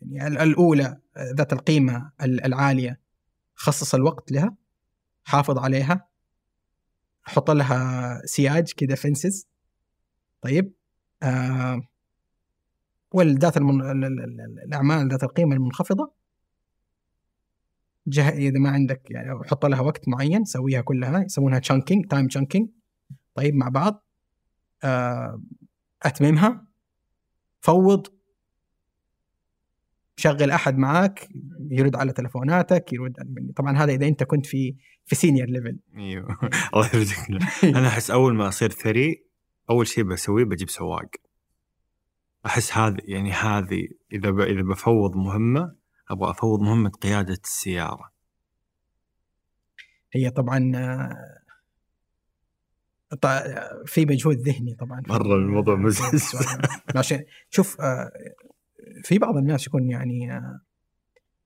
يعني ال- الأولى ذات القيمة ال- العالية خصص الوقت لها حافظ عليها حط لها سياج كذا فنسز طيب آه والذات المن... ال- ال- ال- الأعمال ذات القيمة المنخفضة. جه... إذا ما عندك يعني حط لها وقت معين سويها كلها يسمونها chunking time chunking طيب مع بعض آه أتممها. فوض شغل أحد معاك يرد على تلفوناتك يرد. طبعا هذا إذا أنت كنت في في senior level أيوه. *laughs* الله يرزقنا أنا أحس أول ما أصير ثري أول شيء بسويه بجيب سواق. أحس هذه يعني هذه إذا ب... إذا بفوض مهمة أبغى أفوض مهمة قيادة السيارة. هي طبعا في مجهود ذهني طبعا. مرة الموضوع *laughs* مزعج. عشان شوف آه، في بعض الناس يكون يعني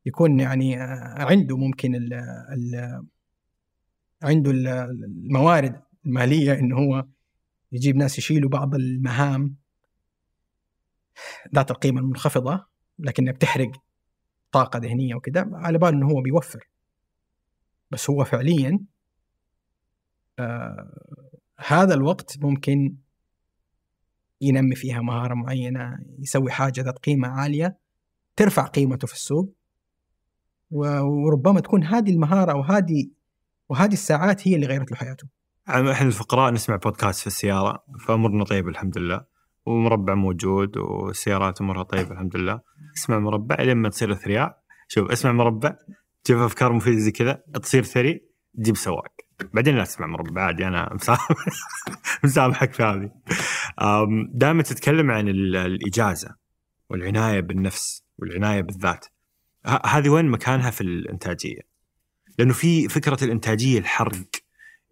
يكون يعني عنده ممكن ال ال عنده ال- الموارد المالية انه هو يجيب ناس يشيلوا بعض المهام ذات القيمة المنخفضة لكنها بتحرق طاقة ذهنية وكذا على بال إنه هو بيوفر. بس هو فعليا آه هذا الوقت ممكن ينمي فيها مهارة معينة يسوي حاجة ذات قيمة عالية ترفع قيمته في السوق. وربما تكون هذه المهارة أو هذه وهذه الساعات هي اللي غيرت له حياته. إحنا الفقراء نسمع بودكاست في السيارة فامورنا طيب الحمد لله. ومربع موجود والسيارات أمورها طيبه الحمد لله. اسمع مربع لما تصير اثرياء شوف اسمع مربع تشوف أفكار مفيدة زي كذا تصير ثري تجيب سواق. بعدين لا تسمع مربع عادي أنا مسامح *laughs* مسامحك في هذه. دائما تتكلم عن ال- الإجازة والعناية بالنفس والعناية بالذات. هذه وين مكانها في الإنتاجية؟ لأنه في فكرة الإنتاجية الحرق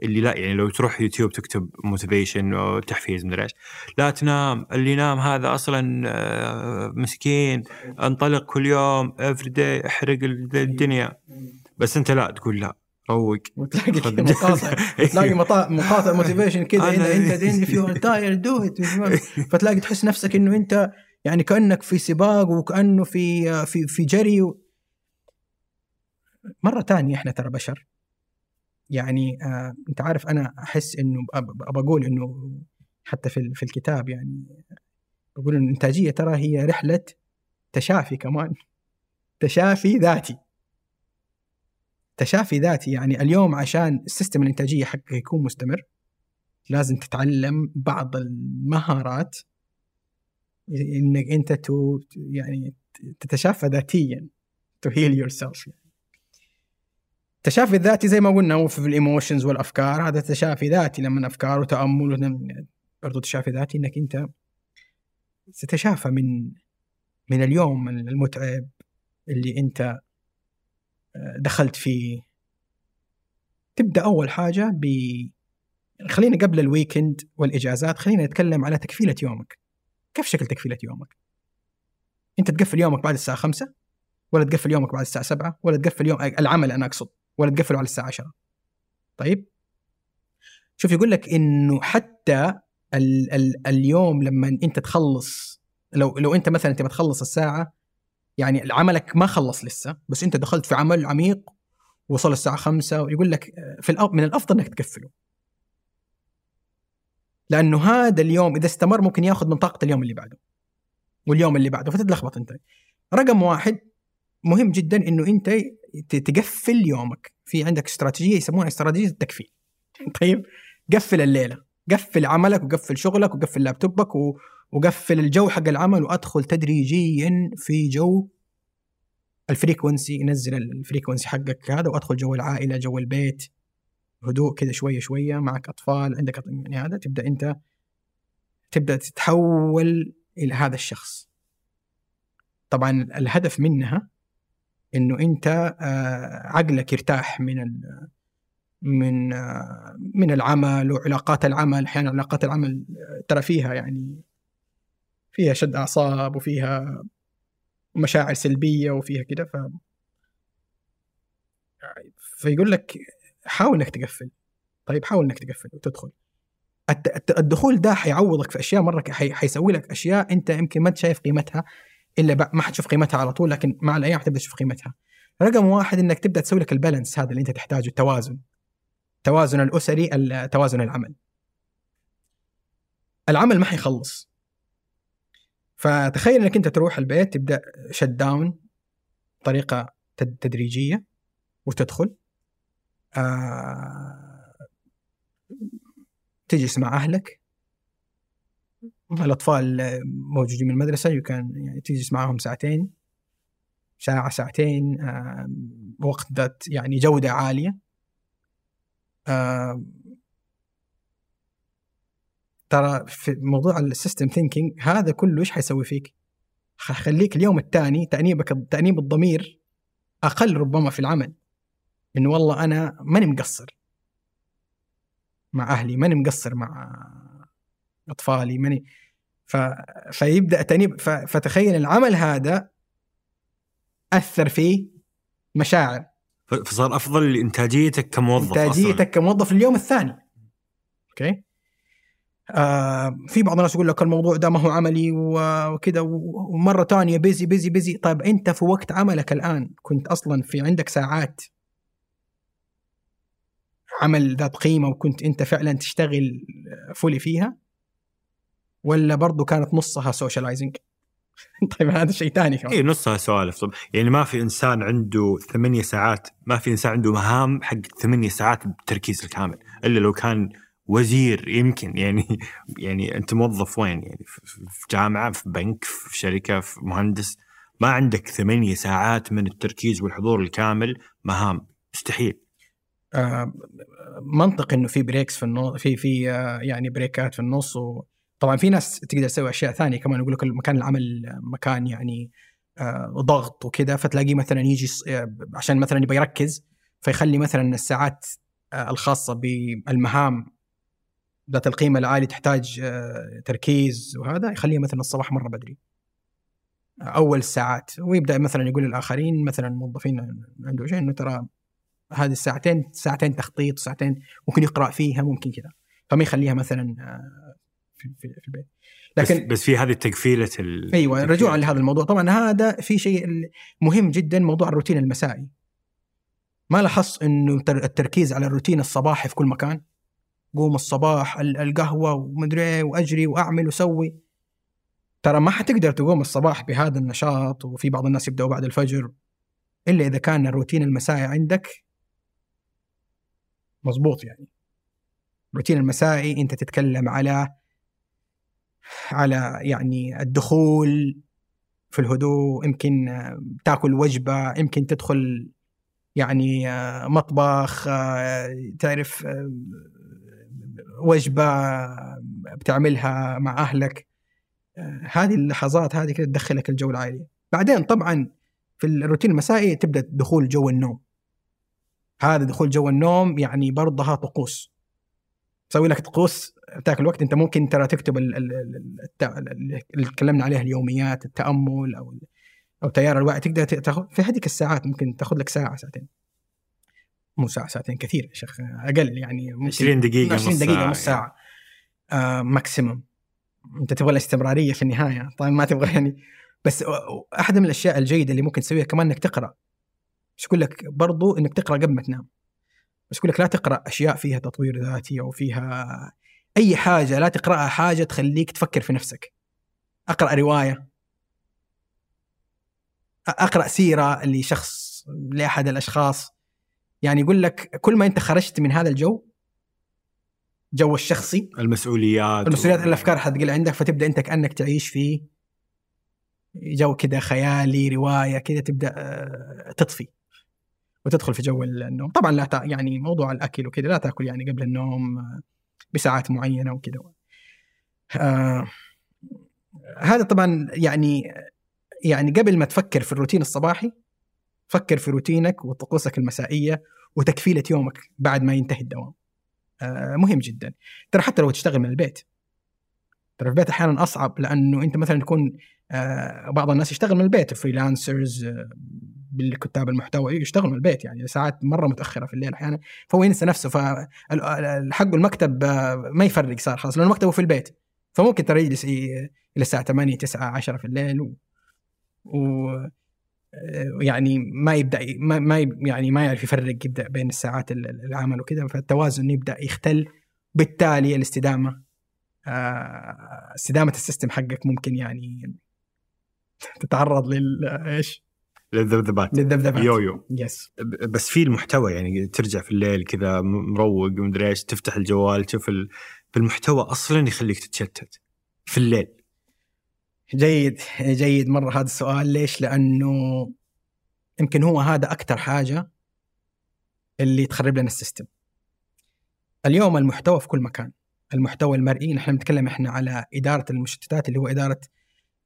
اللي لا يعني لو تروح يوتيوب تكتب motivation وتحفيز مدري إيش. لا تنام اللي ينام هذا أصلا آه، مسكين انطلق كل يوم every day احرق ال- الدنيا. بس أنت لا تقول لا. روق وتلاقي *laughs* مقاطع. *laughs* تلاقي مقاطع motivation كذا أنت *laughs* انت tired do it. فتلاقي تحس نفسك إنه أنت يعني كأنك في سباق وكأنه في في في جري و... مرة ثانية إحنا ترى بشر. يعني آه أنت عارف أنا أحس إنه بقول إنه حتى في في الكتاب يعني بقول ان الانتاجيه ترى هي رحلة تشافي كمان. تشافي ذاتي. تشافي ذاتي يعني اليوم عشان ال system الإنتاجية حقك يكون مستمر لازم تتعلم بعض المهارات إنك أنت to يعني تتشافى ذاتيا to heal yourself. التشافي الذاتي زي ما قلنا هو في ال emotions والأفكار هذا تشافي ذاتي لما أفكار وتأمل برضو تشافي ذاتي إنك أنت تتشافى من من اليوم المتعب اللي أنت دخلت فيه تبدأ أول حاجة ب خلينا قبل الويكند والإجازات خلينا نتكلم على تكفيلة يومك. كيف شكل تكفيلة يومك؟ أنت تقفل يومك بعد الساعة 5 ولا تقفل يومك بعد الساعة 7 ولا تقفل يوم العمل أنا أقصد ولا تقفله على الساعة 10 طيب؟ شوف يقول لك إنه حتى ال ال اليوم لما أنت تخلص لو لو أنت مثلا تبغى تخلص الساعة يعني عملك ما خلص لسه بس أنت دخلت في عمل عميق وصل الساعة 5 ويقول لك في الأ- من الأفضل إنك تقفله. لأنه هذا اليوم إذا استمر ممكن ياخذ من طاقة اليوم اللي بعده واليوم اللي بعده فتتلخبط أنت. رقم واحد مهم جدا إنه أنت تقفل يومك. في عندك استراتيجية يسمونها استراتيجية التكفيل *laughs* طيب؟ قفل الليلة قفل عملك وقفل شغلك وقفل لابتوبك و... وقفل الجو حق العمل وأدخل تدريجيا في جو ال frequency نزل ال frequency حقك هذا وأدخل جو العائلة جو البيت هدوء كذا شوية شوية معك أطفال عندك يعني هذا تبدأ أنت تبدأ تتحول إلى هذا الشخص. طبعا الهدف منها إنه أنت آه، عقلك يرتاح من من آه، من العمل وعلاقات العمل أحيانا علاقات العمل آه، ترى فيها يعني فيها شد أعصاب وفيها مشاعر سلبية وفيها كده ف فيقول لك حاول إنك تقفل طيب حاول إنك تقفل وتدخل الدخول ده حيعوضك في أشياء مرة حيسوي لك أشياء أنت يمكن ما أنت شايف قيمتها إلا ما حتشوف قيمتها على طول لكن مع الأيام حتبدأ تشوف قيمتها. رقم واحد إنك تبدأ تسوي لك البالانس هذا اللي أنت تحتاجه التوازن. التوازن الأسري ال- توازن العمل. العمل ما حيخلص. فتخيل إنك أنت تروح البيت تبدأ شت داون بطريقه تد- تدريجية وتدخل. آه تجلس مع أهلك. الأطفال موجودين من المدرسة يمكن يعني تجلس معهم ساعتين ساعة ساعتين آه وقت ذات يعني جودة عالية. آه ترى في موضوع ال system thinking هذا كله إيش حيسوي فيك؟ حيخليك اليوم الثاني تأنيبك تأنيب الضمير أقل ربما في العمل إنه والله أنا ماني مقصر مع أهلي ماني مقصر مع أطفالي ماني ف... فيبدأ تاني ف... فتخيل العمل هذا أثر في مشاعر فصار أفضل لإنتاجيتك كموظف إنتاجيتك أصلاً. كموظف اليوم الثاني okay آه في بعض الناس يقول لك الموضوع ده ما هو عملي وكذا ومرة ثانية busy busy busy طيب أنت في وقت عملك الآن كنت أصلا في عندك ساعات عمل ذات قيمة وكنت أنت فعلا تشتغل fully فيها؟ ولا برضو كانت نصها socializing *laughs* طيب هذا شيء ثاني كمان. اي نصها سوالف. طب يعني ما في إنسان عنده ثمانية ساعات ما في إنسان عنده مهام حق ثمانية ساعات بالتركيز الكامل إلا لو كان وزير يمكن يعني يعني أنت موظف وين؟ يعني في- جامعة في بنك في شركة في مهندس. ما عندك ثمانية ساعات من التركيز والحضور الكامل. مهام. مستحيل. آه، منطق إنه في breaks في النص في في آه، يعني break ات في النص. وطبعا في ناس تقدر تسوي أشياء ثانية كمان. يقول لك مكان العمل مكان يعني آه، ضغط وكذا. فتلاقيه مثلا يجي عشان مثلا يبغى يركز فيخلي مثلا الساعات الخاصة بالمهام ذات القيمة العالية تحتاج آه، تركيز وهذا يخليها مثلا الصباح مرة بدري. أول الساعات. ويبدأ مثلا يقول للآخرين مثلا موظفين عنده شيء إنه ترى هذه الساعتين ساعتين تخطيط ساعتين ممكن يقرأ فيها ممكن كذا. فما يخليها مثلا آه، في, في, في البيت. لكن بس, بس في هذه تقفيله ال... أيوه رجوعا لهذا الموضوع. طبعا هذا في شيء مهم جدا موضوع الروتين المسائي. ما لاحظت إنه تر- التركيز على الروتين الصباحي في كل مكان؟ قوم الصباح ال- القهوة ومدري إيه وأجري وأعمل وسوي ترى ما حتقدر تقوم الصباح بهذا النشاط وفي بعض الناس يبدأوا بعد الفجر إلا إذا كان الروتين المسائي عندك مظبوط يعني. الروتين المسائي أنت تتكلم على على يعني الدخول في الهدوء يمكن تأكل وجبة يمكن تدخل يعني آه، مطبخ آه، تعرف آه، وجبة بتعملها مع أهلك. هذه اللحظات هذه كده تدخلك الجو العائلي. بعدين طبعا في الروتين المسائي تبدأ دخول جو النوم. هذا دخول جو النوم يعني برضها طقوس. تسوي لك طقوس تاكل وقت أنت ممكن ترى تكتب اللي تكلمنا عليها اليوميات التأمل أو أو تيار الوعي تقدر تاخذ في هذيك الساعات ممكن تاخذ لك ساعة ساعتين. مو ساعة ساعتين كثير يا شيخ أقل يعني ممكن 20 دقيقة 20 نص دقيقة نص ساعة آه ماكسيموم أنت تبغى الاستمرارية في النهاية. طيب ما تبغى يعني. بس أحد من الأشياء الجيدة اللي ممكن تسويها كمان إنك تقرأ. بس يقول لك برضو إنك تقرأ قبل ما تنام. بس يقول لك لا تقرأ أشياء فيها تطوير ذاتي أو فيها أي حاجة لا تقرأها حاجة تخليك تفكر في نفسك. أقرأ رواية. أقرأ سيرة لشخص لأحد الأشخاص. يعني يقول لك كل ما انت خرجت من هذا الجو جو الشخصي المسؤوليات المسؤوليات و- الأفكار حتقل عندك فتبدأ انت كأنك تعيش في جو كذا خيالي رواية كذا تبدأ آه، تطفي وتدخل في جو النوم. طبعا لا تا يعني موضوع الأكل وكذا لا تأكل يعني قبل النوم آه، بساعات معينة وكذا آه هذا طبعا يعني يعني قبل ما تفكر في الروتين الصباحي فكر في روتينك وطقوسك المسائية وتقفيلة يومك بعد ما ينتهي الدوام. آه مهم جدا. ترى حتى لو تشتغل من البيت. ترى في البيت أحيانا أصعب لأنه أنت مثلا تكون آه بعض الناس يشتغل من البيت فريلانسرز آه بالكتاب المحتوى يشتغل من البيت يعني ساعات مرة متأخرة في الليل أحيانا فهو ينسى نفسه فالحق المكتب ما يفرق صار خلاص لأنه مكتبه في البيت. فممكن ترى يجلس إلى الساعة 8 9 10 في الليل و, و يعني ما يبدأ ما, يعني ما يعرف يفرق يبدأ بين الساعات ال- ال- العمل وكذا. فالتوازن يبدأ يختل. بالتالي الاستدامة آه، استدامة ال system حقك ممكن يعني تتعرض لل إيش؟ للذبذبات. للذبذبات. yoyo. yes ب- بس في المحتوى يعني ترجع في الليل كذا مروق ومدري إيش تفتح الجوال تشوف ال... بالمحتوى أصلا يخليك تتشتت في الليل. جيد جيد مرة هذا السؤال ليش؟ لأنه يمكن هو هذا أكثر حاجة اللي تخرب لنا ال system. اليوم المحتوى في كل مكان، المحتوى المرئي نحن نتكلم إحنا على إدارة المشتتات اللي هو إدارة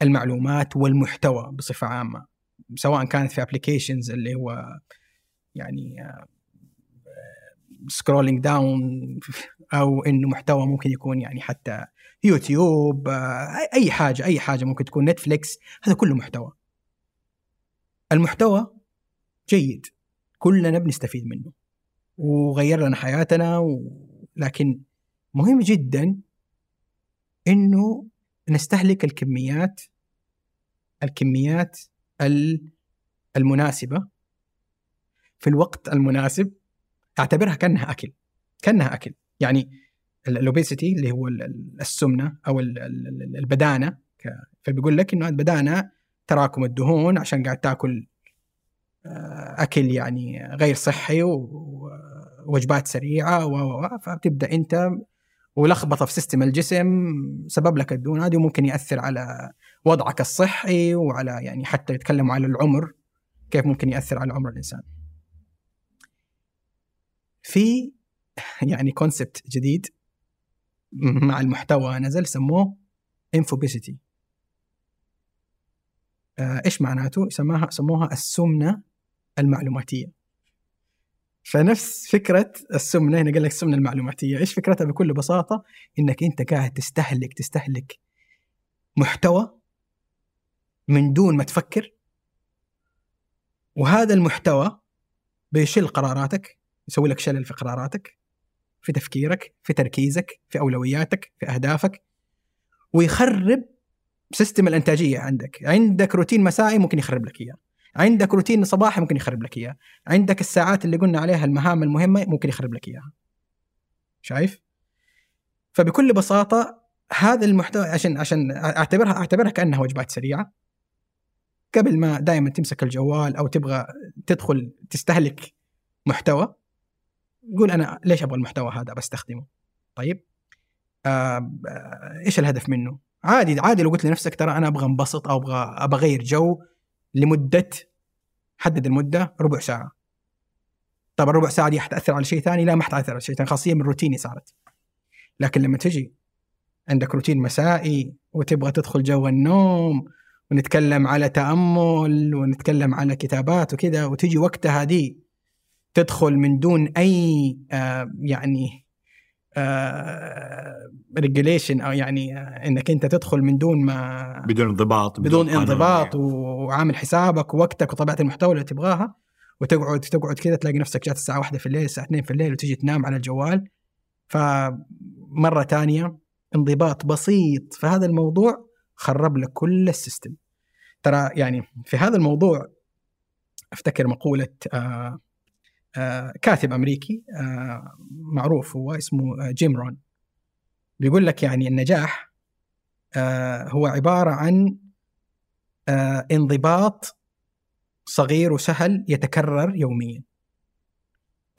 المعلومات والمحتوى بصفة عامة، سواء كانت في applications اللي هو يعني آه، scrolling down أو إنه محتوى ممكن يكون يعني حتى يوتيوب آه، اي حاجة أي حاجة ممكن تكون نتفليكس هذا كله محتوى. المحتوى جيد كلنا بنستفيد منه. وغير لنا حياتنا و... لكن مهم جدا إنه نستهلك الكميات الكميات المناسبة في الوقت المناسب اعتبرها كأنها أكل كأنها أكل يعني الاوبيسيتي اللي هو السمنة أو البدانة فبيقول لك إنه البدانة تراكم الدهون عشان قاعد تأكل آه، أكل يعني غير صحي ووجبات سريعة و فبتبدأ أنت ولخبطة في system الجسم سبب لك الدهون هذه وممكن يأثر على وضعك الصحي وعلى يعني حتى يتكلموا على العمر كيف ممكن يأثر على عمر الإنسان. في *laughs* يعني concept جديد مع المحتوى نزل سموه انفوبيسيتي آه إيش معناته؟ سماها سموها السمنة المعلوماتية. فنفس فكرة السمنة هنا قال لك السمنة المعلوماتية. إيش فكرتها؟ بكل بساطة إنك أنت قاعد تستهلك تستهلك محتوى من دون ما تفكر وهذا المحتوى بيشل قراراتك يسوي لك شلل في قراراتك في تفكيرك في تركيزك في أولوياتك في أهدافك ويخرب system الإنتاجية عندك. عندك روتين مسائي ممكن يخرب لك إياه. عندك روتين صباحي ممكن يخرب لك إياه. عندك الساعات اللي قلنا عليها المهام المهمة ممكن يخرب لك إياها. شايف؟ فبكل بساطة هذا المحتوى عشان عشان أعتبرها أعتبرها كأنها وجبات سريعة. قبل ما دائما تمسك الجوال أو تبغى تدخل تستهلك محتوى قول أنا ليش أبغى المحتوى هذا؟ بستخدمه طيب؟ آه إيش الهدف منه؟ عادي عادي لو قلت لنفسك ترى أنا أبغى انبسط أو أبغى أبغى أغير جو لمدة حدد المدة ربع ساعة. طب الربع ساعة دي حتأثر على شيء ثاني لا ما حتأثر على شيء ثاني خاصية من روتيني صارت. لكن لما تجي عندك روتين مسائي وتبغى تدخل جو النوم ونتكلم على تأمل ونتكلم على كتابات وكذا وتجي وقتها دي تدخل من دون أي آه يعني ريجوليشن آه أو يعني آه إنك أنت تدخل من دون ما بدون انضباط بدون, بدون انضباط وعامل حسابك ووقتك وطبيعة المحتوى اللي تبغاها. وتقعد تقعد كذا تلاقي نفسك جات الساعة واحدة في الليل الساعة 2 في الليل وتجي تنام على الجوال. فمرة ثانية انضباط بسيط في هذا الموضوع خرب لك كل ال system. ترى يعني في هذا الموضوع أفتكر مقولة آه آه، كاتب أمريكي آه، معروف هو اسمه آه، جيم رون. بيقول لك يعني النجاح هو عبارة عن انضباط صغير وسهل يتكرر يوميا.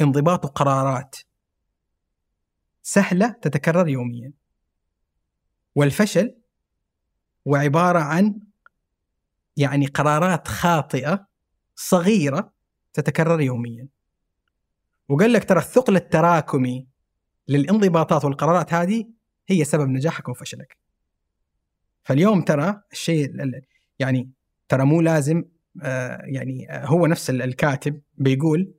انضباط قرارات سهلة تتكرر يوميا. والفشل هو عبارة عن يعني قرارات خاطئة صغيرة تتكرر يوميا. وقال لك ترى الثقل التراكمي للانضباطات والقرارات هذه هي سبب نجاحك وفشلك. فاليوم ترى الشيء يعني ترى مو لازم آه يعني هو نفس الكاتب بيقول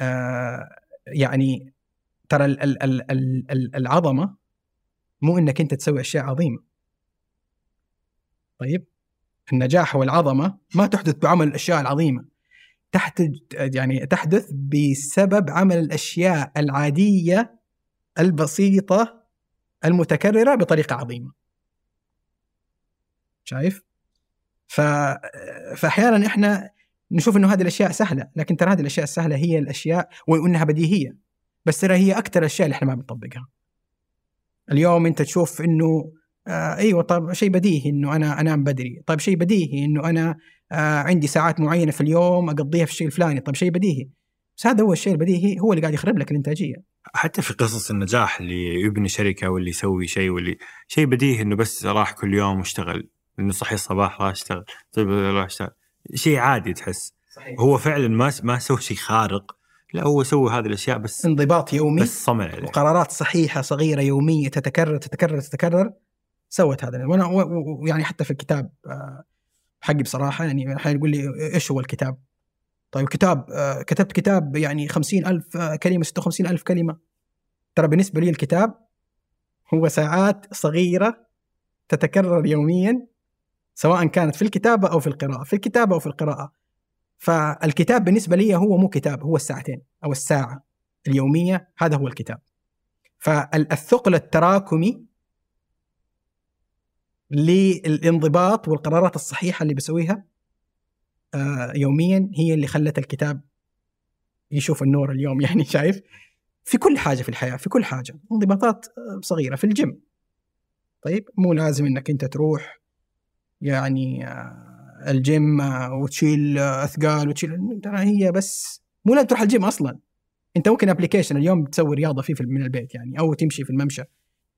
آه يعني ترى العظمة مو إنك أنت تسوي أشياء عظيمة. طيب؟ النجاح والعظمة ما تحدث بعمل الأشياء العظيمة. تحتج يعني تحدث بسبب عمل الأشياء العادية البسيطة المتكررة بطريقة عظيمة. شايف؟ ف... فاحيانا إحنا نشوف إنه هذه الأشياء سهلة، لكن ترى هذه الأشياء السهله هي الأشياء وإنها بديهية، بس ترى هي أكثر الاشياء اللي إحنا ما بنطبقها. اليوم أنت تشوف إنه آه أيوه طب شيء بديهي إنه أنا أنام بدري، طيب شيء بديهي إنه أنا عندي ساعات معينة في اليوم أقضيها في الشيء الفلاني. طيب شيء بديهي. بس هذا هو الشيء البديهي هو اللي قاعد يخرب لك الإنتاجية. حتى في قصص النجاح اللي يبني شركة واللي يسوي شيء واللي شيء بديهي إنه بس راح كل يوم واشتغل. إنه صحي الصباح راح اشتغل طيب راح اشتغل. شيء عادي تحس. صحيح. هو فعلا ما ما سوى شيء خارق. لا هو سوى هذه الأشياء بس انضباط يومي. بس صمع عليه. وقرارات صحيحة صغيرة يومية تتكرر تتكرر تتكرر. سوت هذا. وأنا ويعني حتى في الكتاب آه حقي بصراحة يعني أحيانا يقول لي إيش هو الكتاب؟ طيب كتاب آه، كتبت كتاب يعني خمسين ألف آه، كلمة ستة وخمسين ألف كلمة. ترى بالنسبة لي الكتاب هو ساعات صغيرة تتكرر يوميا سواء كانت في الكتابة أو في القراءة في الكتابة أو في القراءة. فالكتاب بالنسبة لي هو مو كتاب هو الساعتين أو الساعة اليومية هذا هو الكتاب. فالثقل التراكمي للانضباط والقرارات الصحيحة اللي بسويها آه، يوميا هي اللي خلت الكتاب يشوف النور اليوم *laughs* يعني شايف؟ في كل حاجة في الحياة في كل حاجة انضباطات آه، صغيرة في الجيم. طيب مو لازم إنك أنت تروح يعني آه، الجيم وتشيل أثقال وتشيل ترى هي بس مو لازم تروح الجيم أصلا. أنت ممكن application اليوم تسوي رياضة فيه من البيت يعني أو تمشي في الممشى.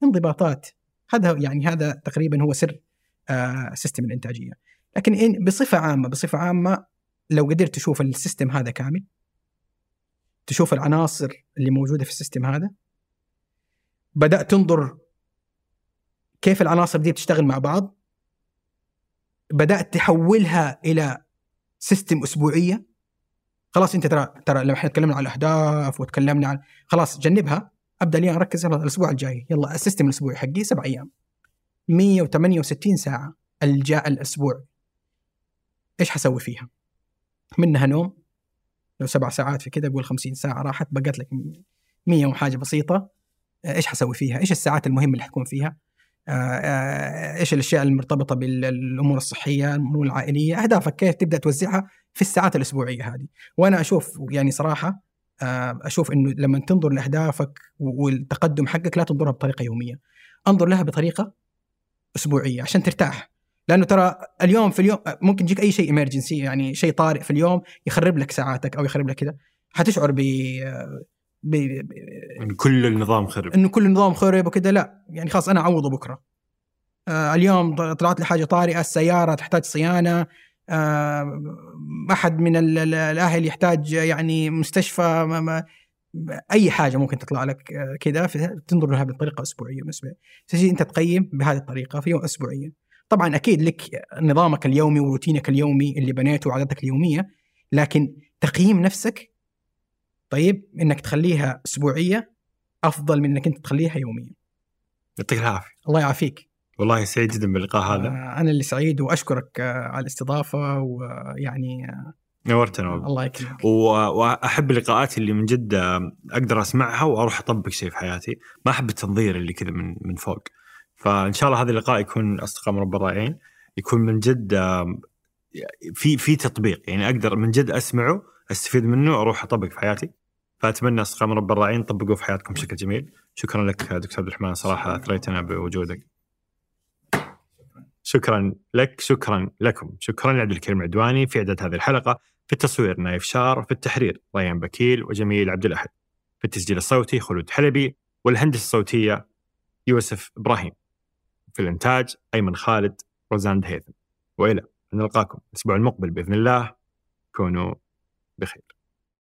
انضباطات. هذا يعني هذا تقريبا هو سر آه system الإنتاجية. لكن إن بصفة عامة بصفة عامة لو قدرت تشوف ال system هذا كامل تشوف العناصر اللي موجودة في ال system هذا بدأت تنظر كيف العناصر دي بتشتغل مع بعض بدأت تحولها إلى system أسبوعية. خلاص أنت ترى ترى لما إحنا تكلمنا عن الأهداف وتكلمنا عن خلاص جنبها أبدأ اليوم أركز يلا الأسبوع الجاي. يلا ال system الأسبوعي حقي سبع أيام. 168 ساعة الجاء الأسبوع. إيش حسوي فيها؟ منها نوم. لو سبع ساعات في كذا قول 50 ساعة راحت بقت لك 100 وحاجة بسيطة. إيش حسوي فيها؟ إيش الساعات المهمة اللي حتكون فيها؟ آه، آه، إيش الأشياء المرتبطة بالأمور الصحية، الأمور العائلية، أهدافك كيف تبدأ توزعها في الساعات الأسبوعية هذه، وأنا أشوف يعني صراحة أشوف إنه لما تنظر لأهدافك والتقدم حقك لا تنظرها بطريقة يومية، أنظر لها بطريقة أسبوعية عشان ترتاح، لأنه ترى اليوم في اليوم ممكن يجيك أي شيء امرجنسي يعني شيء طارئ في اليوم يخرب لك ساعاتك أو يخرب لك كذا، حتشعر ب ب... ب... إن كل النظام خرب. انه كل النظام خرب وكذا لا. يعني خلاص أنا أعوضه بكرة. آه اليوم طلعت لي حاجة طارئة السيارة تحتاج صيانة آه أحد من الأهل يحتاج يعني مستشفى ما ما أي حاجة ممكن تطلع لك آه، كذا تنظر لها بطريقة أسبوعية بالنسبة تجي أنت تقيم بهذه الطريقة في يوم اسبوعيا. طبعا أكيد لك نظامك اليومي وروتينك اليومي اللي بنيته وعاداتك اليومية لكن تقييم نفسك طيب إنك تخليها أسبوعية أفضل من إنك أنت تخليها يوميه يعطيك العافية. الله يعافيك. والله سعيد جدا باللقاء هذا. آه، أنا اللي سعيد وأشكرك آه، على الاستضافة ويعني آه، نورتنا والله الله يكرمك. وأحب اللقاءات اللي من جد أقدر أسمعها وأروح أطبق شيء في حياتي. ما أحب التنظير اللي كذا من من فوق. فإن شاء الله هذا اللقاء يكون أصدقاء مربى الرائعين. يكون من جد في في تطبيق. يعني أقدر من جد أسمعه أستفيد منه أروح أطبق في حياتي. فأتمنى أصدقاء مربى الرائعين طبقوه في حياتكم بشكل جميل. شكرا لك دكتور عبد الرحمن. صراحة أثريتنا بوجودك. شكرا لك شكرا لكم. شكرا لعبد الكريم عدواني في إعداد هذه الحلقة في التصوير نايف شار في التحرير ريان بكيل وجميل عبد الأحد في التسجيل الصوتي خلود حلبي والهندسة الصوتية يوسف إبراهيم في الإنتاج أيمن خالد روزان هيثم وإلى ان نلقاكم الأسبوع المقبل بإذن الله. كونوا بخير.